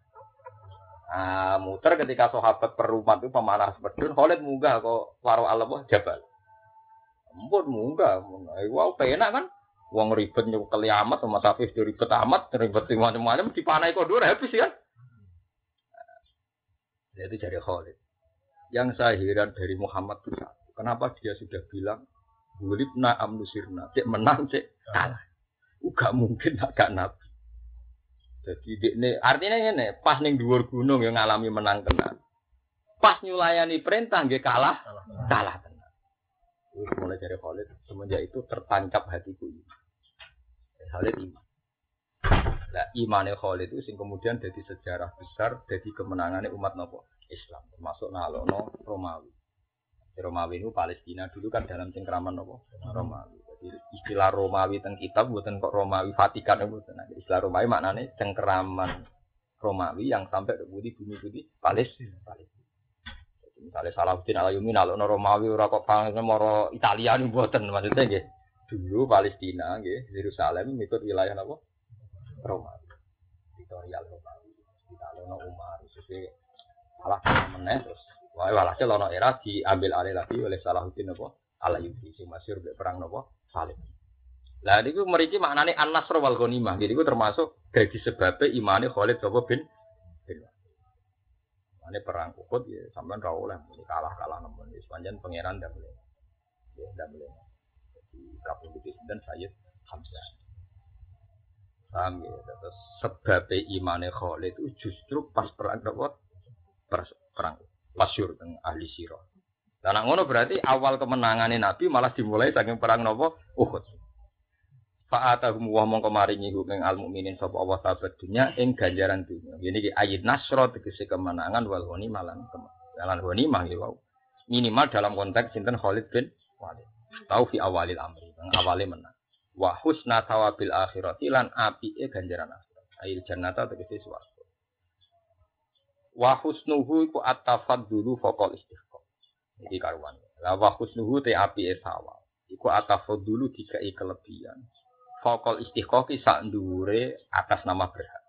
Nah, muter ketika sahabat perumat itu pemarah medun, Khalid munggah kok waro alam jabal. Ampun munggah, wow penak kan? Wong ribet nyukel amat sama tapi ribet amat, ribet macam-macam dipanai kok dua habis kan? Jadi jadi Khalid. Yang saya heran dari Muhammad itu kenapa dia sudah bilang Bulibna amnusirna, cek menang, cek kalah. Gak mungkin agak nabi. Jadi ini artinya ini pas neng dhuwur gunung yang ngalami menang tenan. Pas nyulayani perintah nggih kalah, kalah tenan. Terus mulai dari Khalid semenjak itu tertancap hatiku ini. Khalid iman. Nah, imannya Khalid itu sing kemudian jadi sejarah besar jadi kemenangannya umat nopo Islam termasuk nalono Romawi. Romawi itu Palestina dulu kan dalam cengkraman nopo Romawi istilah Romawi teng kitab buatan kok Romawi Vatikan buatan. Nah, istilah Romawi maknanya cengkeraman Romawi yang sampai ke budi bumi budi Palestina. Palestina. Misalnya Salahuddin Alayumi nalo Romawi ora kok moro Italia nih buatan maksudnya gitu. Dulu Palestina gitu, Yerusalem ikut wilayah apa? Romawi. Victoria Romawi. Kita lono Umar sesuai salah meneh terus. Wah, walhasil lono era diambil alih lagi oleh Salahuddin apa? Alayumi si masyhur perang nopo salib. Lah niku mriki maknane an-nasr wal ghanimah. Jadi itu termasuk dari sebabnya imane Khalid sapa bin bin Mane perang Uhud ya sampean ra oleh kalah-kalah nemen wis panjen pangeran ndak boleh. Ya ndak boleh. Jadi kapundhut dan Sayyid Hamzah. Paham ya, terus imane Khalid itu justru pas perang apa? Perang pas syur ahli sirah. Karena ngono berarti awal kemenangan Nabi malah dimulai saking perang nopo Uhud. Fa'atahum wa mongko maringi ing al mukminin sapa Allah sahabat dunya ing ganjaran dunya. Ini ki ayat nasra tegese kemenangan wal ghanimah lan kemenangan ghanimah ya wow. Minimal dalam konteks sinten Khalid bin Walid. Tahu fi awalil amri, awale menang. Wa husna tawabil akhirati lan apike ganjaran akhirat. Ail jannata tegese swarga. Wa husnuhu iku at-tafaddulu faqal istighfar. Iki karuan. La wa husnuhu te api esawa. Iku dulu dikai kelebihan. Fokol istiqoqi sak ndure atas nama berhak.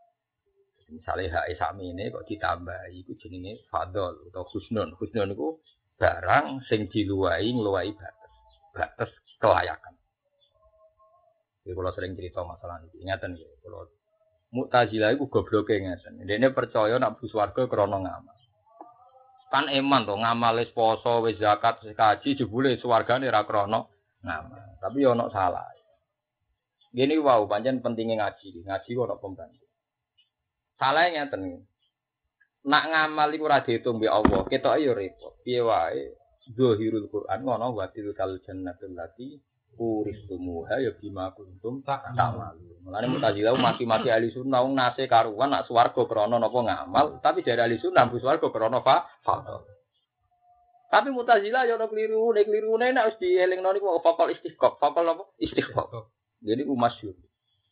Misalnya hak sami ini kok ditambah iku jenenge fadol atau husnun. Husnun itu barang sing diluwai ngluwai batas. Batas kelayakan. Jadi kalau sering cerita masalah ini, ingatan ya, kalau Mu'tazilah itu gobloke ngeten. Dene percaya nak bus warga krana ngamal. Kan eman to ngamal poso, wis zakat, wis kaji jebule swargane ra krana ngamal. Tapi yo ono salah. Gini wow, pancen pentingnya ngaji. Ngaji kok ono pembantu. Salahnya ngeten. Nak ngamal iku ora diitung mbek Allah, ketok yo repot. Piye wae Zuhirul Quran ngono wa tilkal jannatul lati uristumuha ya bima kuntum tak malu. Mulane mutazilah maki-maki ahli sunnah wong nase karuan nak swarga krana napa ngamal, tapi dari ahli sunnah bu swarga krana fa fadl. Tapi mutazilah ya ono keliru, nek keliru nek wis dielingno niku fakol istiqaq, fakol apa? Istiqaq. Jadi ku masyhur.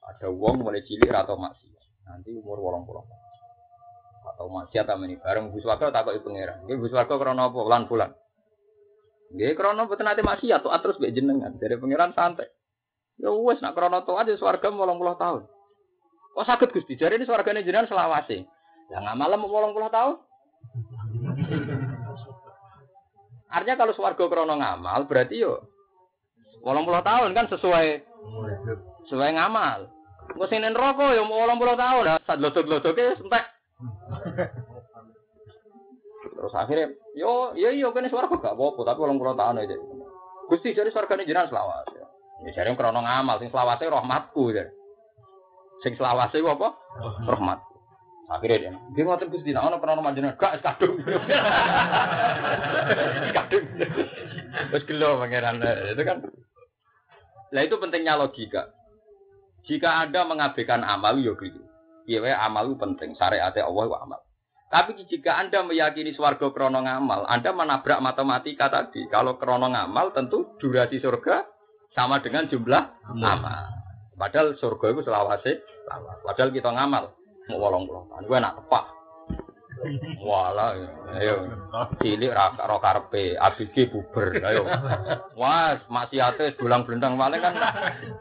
Ada wong mulai cilik atau maksiat. Nanti umur 80 atau maksiat amene bareng bu swarga takoki pangeran. Nggih bu swarga krana apa? Lan bulan. Nggih krana boten ate maksiat tuh terus mbek dari pangeran santai. Ya wes nak krana taat ya swarga 80 tahun. Kok sakit Gusti? Jare ini swargane jenengan selawase. Lah ngamal mau 80 tahun? Artinya kalau swarga krana ngamal berarti yo 80 tahun kan sesuai sesuai ngamal. Engko sing neraka yo 80 tahun. Sak lodok-lodoke entek. Terus akhirnya, yo, yo, yo, kene suara gak apa-apa, tapi orang pulau tahun aja. Gusti jadi suara ini jiran selawas. Ya, ya jadi krono ngamal, sing selawasnya rahmatku jadi. Sing selawasnya apa? Rahmatku. Akhirnya dia, dia ngotot gusti, nah ono krono majenar, gak kadung. kadung. Terus gelo pangeran itu kan. Lah itu pentingnya logika. Jika anda mengabaikan amal, yo gitu. Iya, amal penting. Syariatnya Allah amal. Tapi jika Anda meyakini swarga krono ngamal, Anda menabrak matematika tadi. Kalau krono ngamal tentu durasi surga sama dengan jumlah amal. Padahal surga itu selawase, padahal kita ngamal. Mau wolong wolong, gue nak tepak. Wala, ayo, cilik ro karpe, abg buber, ayo. Wah, maksiate dulang blendang paling kan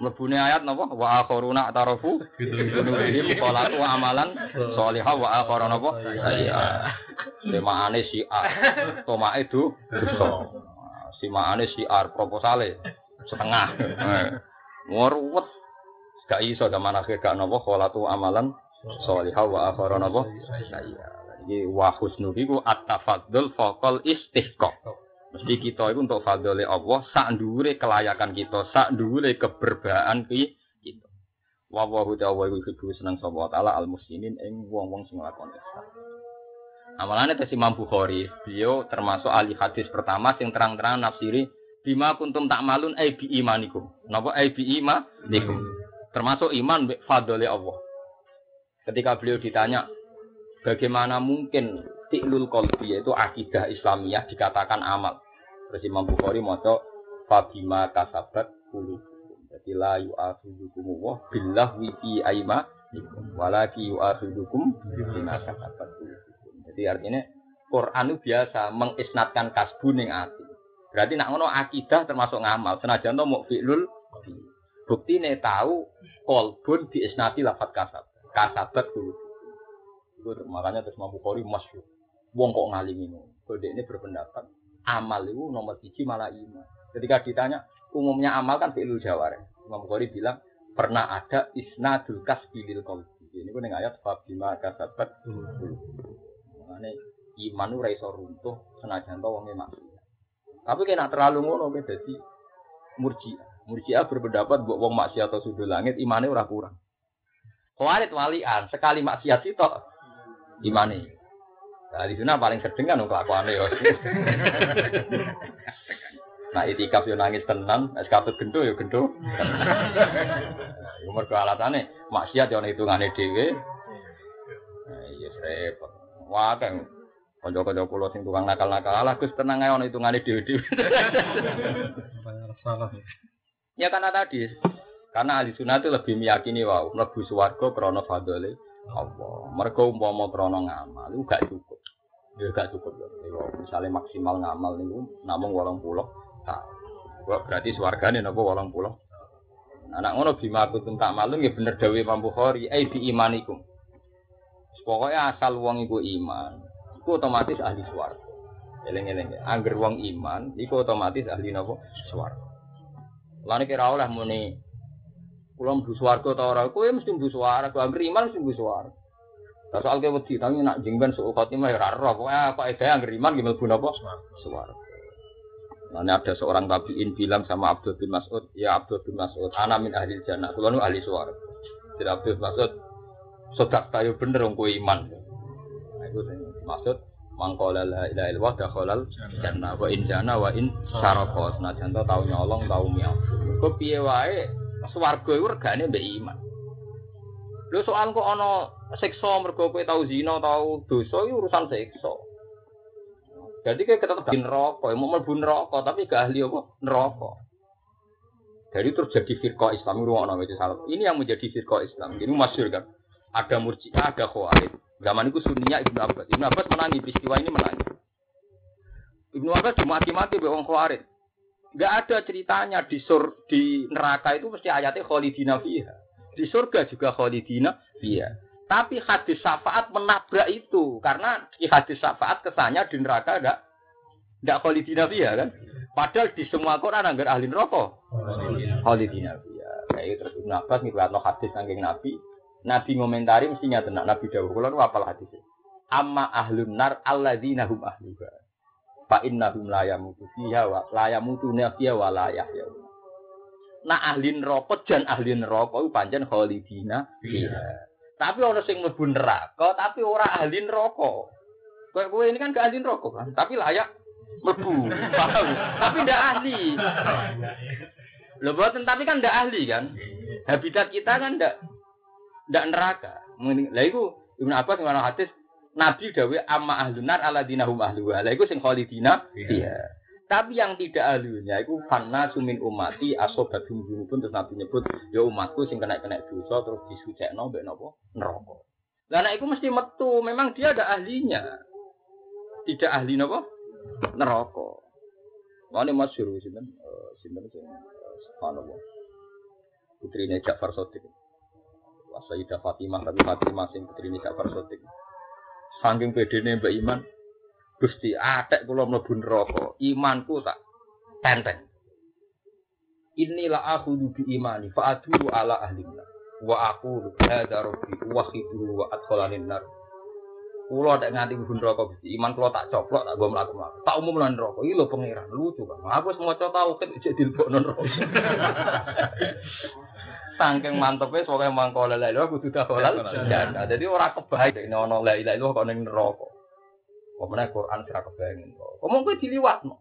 mlebune ayat napa? Wa akharuna tarafu dunubihim salatu amalan sholihah wa akhara napa? Iya. Semaane syiar. Tomake du dosa. Simaane syiar proposale setengah. Ngoruwet. Gak iso zaman akhir gak napa salatu amalan sholihah wa akhara napa? Iya. Iki wa husnu iku at-tafaddul faqal istihqaq. Mesti kita itu untuk fadole Allah sak dhuwure kelayakan kita, sak dhuwure keberbaan ki kita. Wa wa ta'ala iku seneng sapa taala al muslimin ing wong-wong sing nglakoni ihsan. Amalane tes Imam Bukhari, beliau termasuk ahli hadis pertama sing terang-terang nafsiri bima kuntum tak malun ai bi imanikum. Napa ai bi imanikum? Termasuk iman fadole Allah. Ketika beliau ditanya, bagaimana mungkin tiklul kolbi yaitu akidah Islamiyah dikatakan amal. Terus Imam Bukhari moco fabima kasabat kulubukum. Jadi la yu'akhidukum wa billah wi fi aima walaki yu'akhidukum bima kasabat kulubukum. Jadi artinya Quran itu biasa mengisnatkan kasbu ning ati. Berarti nak ngono akidah termasuk ngamal. Senajan to mau fi'lul bukti nih tahu kolbun diisnati lafat kasab kasabat kulubukum. Itu makanya terus mampu kori masyur. Wong kok ngalim ini. Kode ini berpendapat amal itu nomor tiga malah iman. Ketika ditanya umumnya amal kan fi'lul jawar. Imam Bukhari bilang pernah ada isnadul kasbilil qalbi. Ini pun yang ayat fabima kasabat. Makanya iman itu raiso runtuh senajan to wonge maksiat. Tapi kena terlalu ngono jadi murjiah. Murjiah berpendapat buat wong maksiat atau sudut langit imannya ora kurang. Khawarij walian sekali maksiat itu imani. Nah, di sana paling sering kan kelakuannya ya. nah, itikaf yo nangis tenang, es katut gendo yo gendo. Yo mergo alatane maksiat yo hitungane dhewe. Nah, iya repot. Wah, kan kanca-kanca kula sing tukang nakal-nakal, alah Gus tenang ae ono hitungane dhewe-dhewe. Ya karena tadi, karena ahli sunnah itu lebih meyakini wow, mlebu swarga krana fadhole Allah. Mereka umpama krono ngamal itu gak cukup. Ya gak cukup. Ya, misalnya maksimal ngamal niku namung 80 tahun. Berarti swargane napa 80. Anak ngono bima kutum tak malum ya bener dawe Imam Bukhari, ai bi imanikum. Pokoknya asal wong iku iman, iku otomatis ahli swarga. Eling-eling. Angger wong iman, iku otomatis ahli napa? Swarga. Lan kira oleh muni kula mlebu swarga ta ora? Kowe mesti mlebu swarga, angger iman mesti swarga. Lah soal ke wedi tapi nak jengben suul khotimah ya roh. Apa ide angger iman gimana mlebu napa? Swarga. Lalu ada seorang tabiin bilang sama Abdul bin Mas'ud, ya Abdul bin Mas'ud, ana min ahli jannah, kulo nu ahli swarga. Jadi Abdul Mas'ud, sodak tayo bener wong kowe iman. Nah, itu maksud mangkola la ilaha illallah dakhalal jannah wa in jana wa in saraka. Senajan to tau nyolong tau miau. Kok piye wae swarga iku regane mbek iman. Lho soal kok ana siksa mergo kowe tau zina tau dosa iku urusan siksa. Jadi kayak kita tetap neraka, mau mlebu neraka tapi gak ahli apa neraka. Dari terus jadi firqa Islam ruang itu salah. Ini yang menjadi firqa Islam. Ini masyur kan. Ada murjiah, ada khawarij. Zaman itu sunninya Ibnu Abbas. Ibnu Abbas menangi peristiwa ini menangi. Ibnu Abbas cuma mati-mati be wong khawarij. Gak ada ceritanya di sur di neraka itu mesti ayatnya khalidina fiha. Di surga juga khalidina fiha. Tapi hadis syafaat menabrak itu karena di hadis syafaat kesannya di neraka ada tidak khalidina fiha kan. Padahal di semua Quran anggar ahli neraka khalidina fiha. Kayak terus Ibnu Abbas ngriwayatno hadis saking Nabi. Nabi ngomentari mestinya tenak Nabi dawuh. Kula apal hadis. Amma ahlun nar alladzina hum ahluha. Fa innahum la yamutu fiha wa la yamutuna fiha wa la yahya. Nah ahli neraka jan ahli neraka iku pancen khalidina fiha. Tapi orang sing mlebu neraka, tapi ora ahli neraka. Kayak kowe ini kan gak ahli neraka kan, tapi layak mlebu. Paham? tapi ndak ahli. Lho boten tapi kan ndak ahli kan. Habitat kita kan ndak ndak neraka. Lah iku Ibnu Abbas ngene hadis Nabi dawe amma ahlunar alladzina hum ahluha. Lah iku sing khalidina iya. Tapi yang tidak ahlinya itu fanna sumin umati asobatum pun terus Nabi nyebut ya umatku sing kena kena dosa terus disucekno mbek napa neraka. Lah nek iku mesti metu, memang dia ada ahlinya. Tidak ahli napa? Neraka. Mane masyhur sinten eh, sinten sing eh, subhanallah. Putrine Ja'far Shadiq. Sayyidah Fatimah tapi Fatimah sing putrine Ja'far Shadiq. Saking bedene Mbak Iman, Gusti atek kula mlebu neraka, imanku tak tenteng. Inilah aku bi imani fa adu ala ahli wa aku hadza rabbi wa khidu wa adkhalanin. Kula tak nganti mlebu neraka Gusti, iman kula tak coplok tak go mlaku-mlaku. Tak umum lan neraka. Iki lho pangeran, lucu kan. Aku wis maca tauhid ijek dilebokno neraka. Saking mantepe soalnya mangko la ilaha illallah kudu dakhalal jannah. Jadi ora kebaik nek ono ilaha illallah kok ning neraka. Pemene Quran sira kebayang. Omong kowe diliwatno.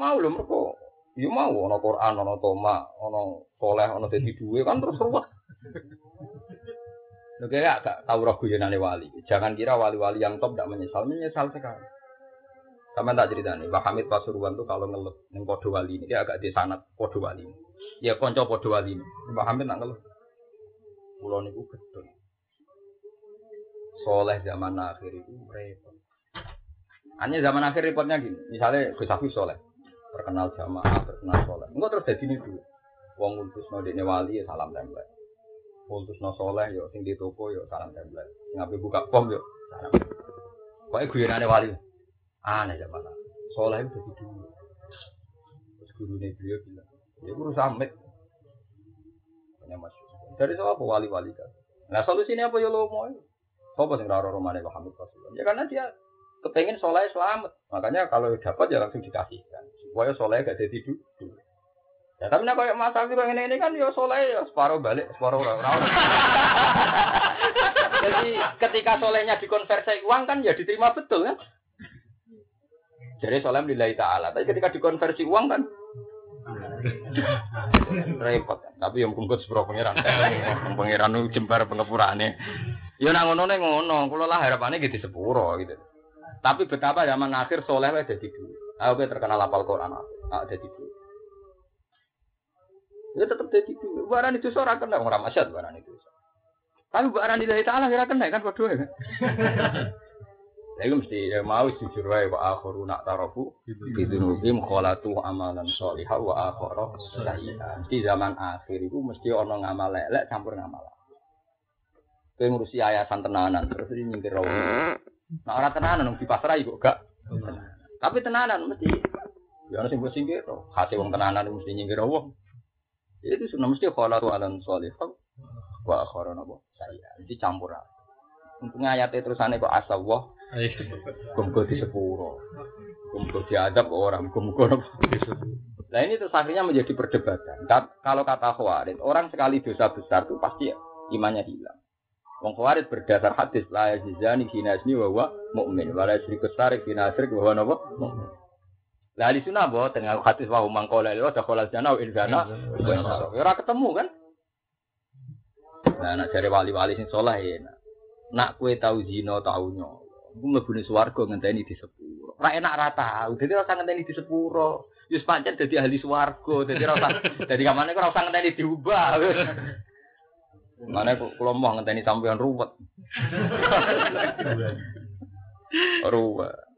Mau lho mergo ya mau ana Quran, ana toma, ana soleh, ana dadi duwe kan terus ruwet. Lho kayak gak tahu roh guyonane wali. Jangan kira wali-wali yang top tidak menyesal, menyesal sekali. Sama tak cerita nih, Mbak Hamid Pasuruan tuh kalau ngeluh neng podo wali ini dia agak di sanat podo wali ini. Ya konco podo wali ini. Mbak Hamid nak ngeluh. Pulau niku betul. Soleh zaman akhir itu repot. Hanya zaman akhir repotnya gini. Misalnya Gus Hafiz soleh, terkenal jamaah, terkenal soleh. Enggak terus jadi ini dulu. Wong no dekne wali ya salam tembak. Ngutus no soleh yo sing di toko yo salam tembak. Ngapain buka pom yo salam. Pokoknya guyonane wali. Aneh zaman akhir. Soleh itu jadi dulu. Terus guru beliau bilang, ya guru samit. Hanya masuk. Dari apa wali-wali kan? Nah solusinya apa ya lo mau? Sopo sing raro romane Hamid Pasuruan? Ya karena dia kepengen soleh selamat. Makanya kalau dapat ya langsung dikasihkan. Supaya soleh gak jadi dulu. Ya tapi nak kayak Mas Afif ini, ini kan ya soleh ya separuh balik, separuh orang. Jadi ketika solehnya dikonversi uang kan ya diterima betul kan? Jadi soleh lillahi ta'ala. Tapi ketika dikonversi uang kan repot kan. Tapi yang kumpul sepuro pangeran. Pangeran itu jembar pengepurane. Ya nang ngono ngono, kula lah harapane gitu sepuro gitu. Tapi betapa zaman akhir soleh wae dadi dulu. Aku terkenal apal Quran, ah dadi dulu. Ya tetep dadi dulu. Barang itu ora kena ora masyad barang itu. Tapi barang lillahi ta'ala kira kena kan padha kan. Ya itu mesti ya mau jujur wae wa akhiru nak tarafu bidunubim kholatu amalan sholihah wa akhiru sayyi'ah. Mesti zaman akhir itu mesti ana ngamal elek campur ngamal. Kowe ngurusi yayasan tenanan terus ini nyingkir rawu. Nah ora tenanan wong dipasrai kok gak. Tapi tenanan mesti ya ana sing singkir. Hati wong tenanan mesti nyingkir wong. Itu sudah mesti kholatu alam sholihah wa akhara napa saya. Jadi campur. Untungnya ayatnya terusannya kok asawah Gumko di sepuro. Gumko diadab orang. Gumko Nah ini terus akhirnya menjadi perdebatan. Ka- Kalau kata Khawarid, orang sekali dosa besar itu pasti imannya hilang. Wong Khawarid berdasar hadis la yazani hina isni wa huwa mukmin wa la yusriku sarik hina asyrik wa huwa napa? Lah di sunah bahwa tengah hadis wa hum mangkola lewat dakhala jannah wa insana Ya ora ketemu kan? Nah, nak cari wali-wali sing saleh ya. Nak kue tahu zina tahu nyol. Iku mlebune swarga ngenteni di sepuro. Ora enak ra tahu. Dadi ora usah ngenteni di sepuro. Wis pancen dadi ahli swarga. Dadi ora usah dadi kamane ora usah ngenteni diubah. Mana kula mau ngenteni sampean ruwet. ruwet.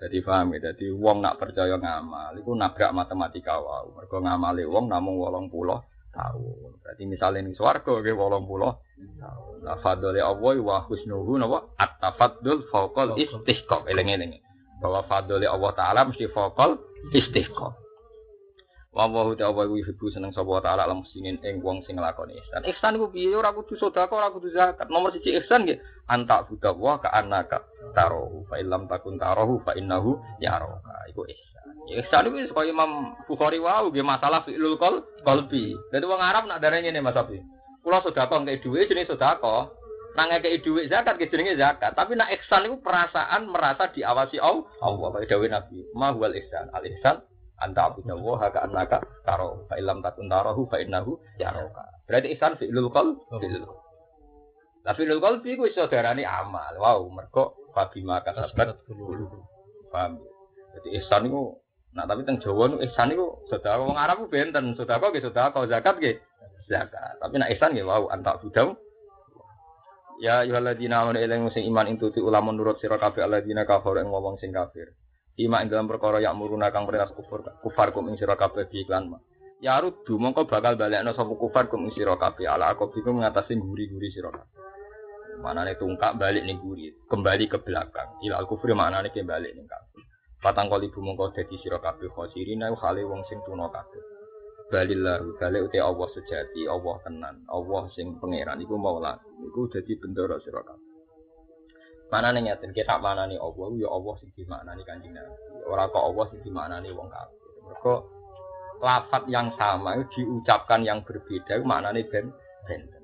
Jadi paham ya, jadi wong nak percaya ngamal, itu nabrak matematika wow. Mereka ngamali wong namung wolong puloh tahun. Berarti misalnya ini swarga ke wolong puloh tahun. Nah fadli Allah wa husnuhu napa at-tafaddul fawqal istihqaq. Eling-eling. Bahwa fadli Allah Ta'ala mesti fawqal istihqaq. Wa wa ta'ala wa yuhibbu seneng sapa ta'ala lam singin ing wong sing nglakoni ihsan. Ihsan ku piye ora kudu sedekah, ora kudu zakat. Nomor siji ihsan nggih anta budallah ka annaka tarohu fa illam takun tarohu fa innahu yaraka. Iku ihsan. Ihsan iku kaya Imam Bukhari wau nggih masalah fi'lul qol qalbi. Dadi wong Arab nak darane ngene Mas Abi. Kula sedekah ngeke dhuwit jenenge sedekah. Nang ngeke dhuwit zakat ki jenenge zakat. Tapi nak ihsan iku perasaan merasa diawasi Allah. Allah kaya dawuh Nabi. Ma huwal ihsan. Al ihsan anta abudallaha ka annaka taro. Fa illam takun tarahu fa innahu yaraka berarti ihsan qal fi'lul qal Lah fi'lul qalbi ku iso darani amal. Wow mergo fabima kasabat. Paham? Jadi ihsan iku nah tapi teng Jawa nu ihsan iku sedekah. Wong Arab ku benten sedekah nggih sedekah zakat nggih? Zakat. Tapi nak ihsan nggih wow anta abudau Ya ayyuhalladzina amanu ilaihi sing iman intuti ulama nurut sira kabeh alladzina kafaru ing ngomong sing kafir Ima ing dalam perkara yang muruna kang perintah kufur kufar kum ing sira kabeh iklan ma. Ya rudu mongko bakal balekno sapa kufar kum ing sira kabeh ala akobikum ngatasi guri-guri sira kabeh. Manane tungkak balik ning guri, kembali ke belakang. Ila al kufri maknane ke balik ning kabeh. Patang kali ibu mongko dadi sira kabeh khosirina hale wong sing tuna kabeh. Balillahu balik uti Allah sejati, Allah tenan, Allah sing pangeran iku maula. Iku dadi bendera sira kabeh. Mana nih nyatin kita mana nih Allah, ya Allah sing dimaknani kanjeng Nabi. Orang kok Allah sing dimaknani wong kafir. Mereka lafat yang sama itu diucapkan yang berbeda, mana nih ben benten.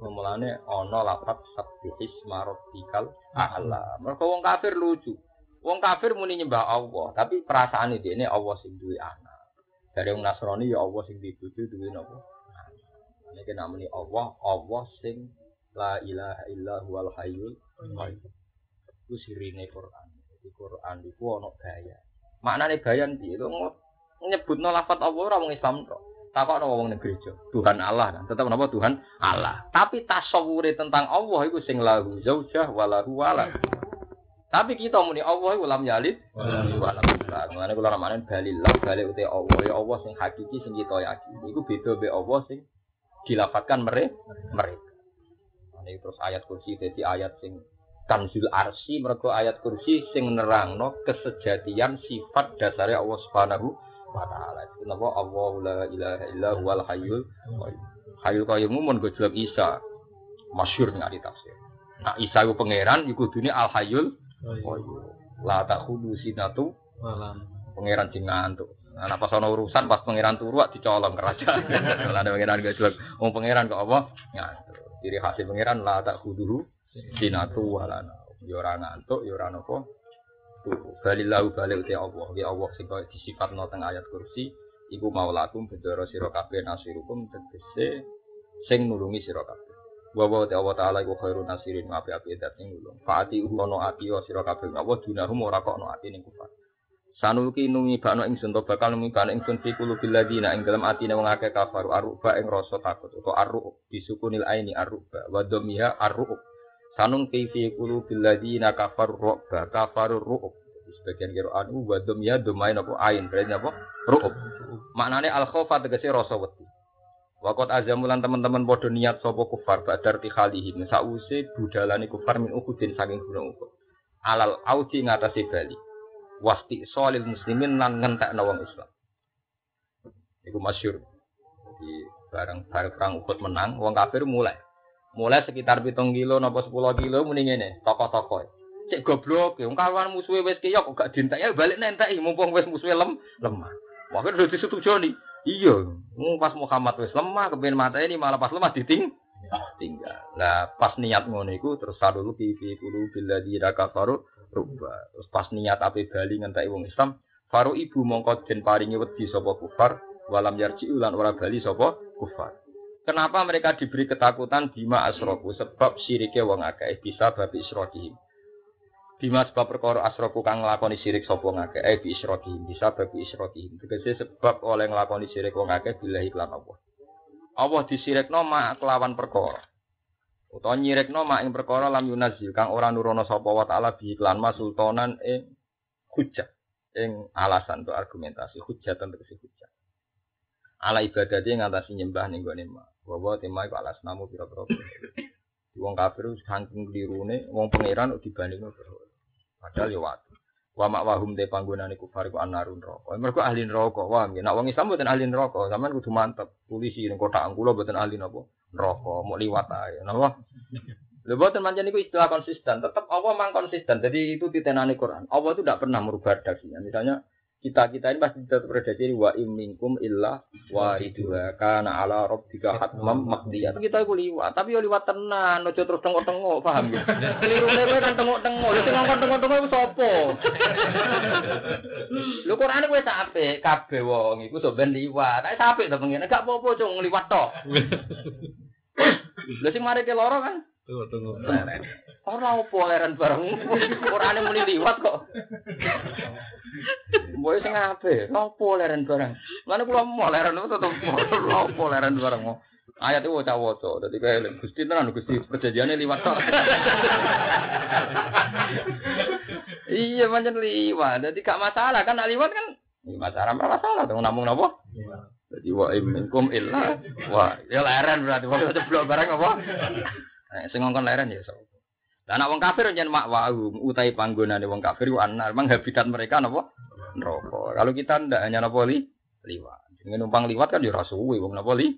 Mulane ono lafat sabdihis marobikal a'la. Mereka wong kafir lucu. Wong kafir muni nyembah Allah, tapi perasaan ini ini Allah sing duwe anak. Dari wong Nasrani ya Allah sing duwe bojo duwe napa? Ini muni Allah, Allah sing la ilaha illa huwal hayyul Iku sirine Quran. Jadi Quran iku ana gaya. Maknane bayan piye to nyebutno lafat Allah ora wong Islam tok. Takokno wong ning gereja. Tuhan Allah kan. Tetep napa Tuhan Allah. Tapi tasawure tentang Allah iku sing lahu zaujah walahu walad. Tapi kita muni Allah iku lam yalid walam yulad. Mulane kula ramane balillah balik uti Allah ya Allah sing hakiki sing kita yakini. Iku beda be Allah sing dilafatkan mereka mereka. Ini terus ayat kursi jadi ayat sing kanzul arsi mereka ayat kursi sing nerangno kesejatian sifat dasarnya Allah Subhanahu wa taala. Itu napa Allah la ilaha illa huwal hayyul qayyum. Hayyul qayyum mun gojlok Isa. Masyhur ning ahli tafsir. Nah Isa iku pangeran iku dunia al hayyul qayyum. La takhudu sinatu pangeran sing ngantuk. Nah, pas ana urusan pas pangeran turu dicolong kerajaan. Lah ada pangeran gojlok. Wong pangeran kok apa? Ngantuk. Ciri khasnya pangeran la tak kuduhu sinatu walana. Ya ora ngantuk, ya ora napa. Tuh, balillahu balik uti Allah. Ya Allah sing kaya disifatno teng ayat kursi iku maulakum bendera sira kabeh nasirukum tegese sing nulungi sira kabeh. Wa wa ta Allah taala iku khairun nasirin api-api dat sing nulung. Faati ono ati sira kabeh Allah dunahum ora kok ono ati ning kufar. Sanuki nungi bakno ingsun to bakal nungi bakno ingsun fi qulubil ladina ing dalem atine wong akeh kafaru aruba ing rasa takut utawa arru bisukunil aini aruba wa dhamiha arru sanung fi fi qulubil ladina kafaru ruba kafaru ru'ub. Sebagian kira anu wa dhamiha dhamain apa ain berarti apa? Ru'ub. Maknane al khaufa tegese rasa wedi. Wakot azamulan teman-teman podo niat sopo kufar badar tikhalihim sause budalani kufar min ukudin saking gunung ukud. Alal auji ngatasi bali. Wasti solil muslimin lan ngentek nawang Islam. Iku masyur. Jadi bareng bareng perang ukut menang, wong kafir mulai. Mulai sekitar pitung kilo nopo sepuluh kilo muni ngene, toko-toko. Cek goblok, wong kawan musuhe wis kiyok kok gak dintek ya balik nenteki mumpung wis musuhe lem lemah. Wakil udah disetujoni. Hmm, pas Muhammad wis lemah, kepen mata ini malah pas lemah diting tinggal. Lah pas niat ngono iku terus sadulu fi fi kulo bila diraka faru rubah. Terus pas niat ape bali ngentai wong Islam, faru ibu mongko den paringi wedi sapa kufar, walam yarji ulan ora bali sapa kufar. Kenapa mereka diberi ketakutan bima asroku? Sebab syiriknya wong akeh bisa babi isrokihim. Bima sebab perkara asroku kang nglakoni syirik sapa ngakeh eh bi isrokihim bisa babi isrokihim. Tegese sebab oleh nglakoni syirik wong akeh billahi lan Allah. Allah disirikno mak kelawan perkara. Utawa nyirikno mak ing perkara lam yunazil kang ora nurono sapa wa taala bi iklan ma sultanan ing hujjah ing alasan untuk argumentasi hujjah tentu hujjah. Ala ibadah dia ngatasi nyembah ning gone mak. Bahwa tema iku alas namu pira-pira. Wong kafir saking klirune wong pangeran dibandingno. Padahal ya waktu. Wa mak wahum te panggonane kufar iku anarun neraka. Mergo ahli neraka. Wah, nek wong Islam mboten ahli neraka, sampean kudu mantep. Polisi ning kotak kula mboten ahli napa? Neraka, mau liwat ae. Napa? Lha boten pancen niku istilah konsisten. Tetap Allah mang konsisten. Jadi itu titenane Quran. Allah itu tidak pernah merubah redaksinya. Misalnya kita kita ini pasti tetap redaksi wa imminkum illa waridua karena ala rabbika hatmam maqdiyah. Kita iku liwat, tapi yo liwat tenan, ojo terus tengok-tengok, paham ya? Kelirune kowe kan tengok-tengok, lha sing ngongkon tengok-tengok iku sapa? Lho Quran kowe tak apik, kabeh wong iku do ben liwat. Nek apik to pengen, gak apa-apa cung liwat tok. Lha sing mari ke loro kan Tunggu, tunggu. Ora opo leren bareng. Qurane muni liwat kok. Mbok sing ape? Opo leren bareng. Lan kula mau itu tetep opo leren bareng. Ayat itu waca-waca. Dadi kayak Gusti tenan Gusti perjanjiane liwat tok. iya pancen liwat. Dadi gak masalah kan liwat kan Ini masalah masalah dong namung napa? Jadi wa minkum illa wa ya leren berarti wong ceblok barang apa? Eh, sing ngongkon leren ya sapa? Lah anak wong kafir mak wau utai panggonane wong kafir ku anar, memang habitat mereka napa? Neraka. Kalau kita ndak hanya napa li? Liwat. Sing numpang liwat kan ya ora suwe wong napa li?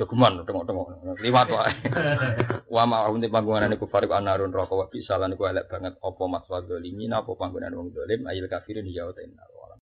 Jogeman tengok-tengok liwat wae. Wa ma unte panggonane kufar ku anarun neraka wa bisalan ku elek banget apa mas wa zalimin apa panggonane wong zalim ayil kafirin ya utaina.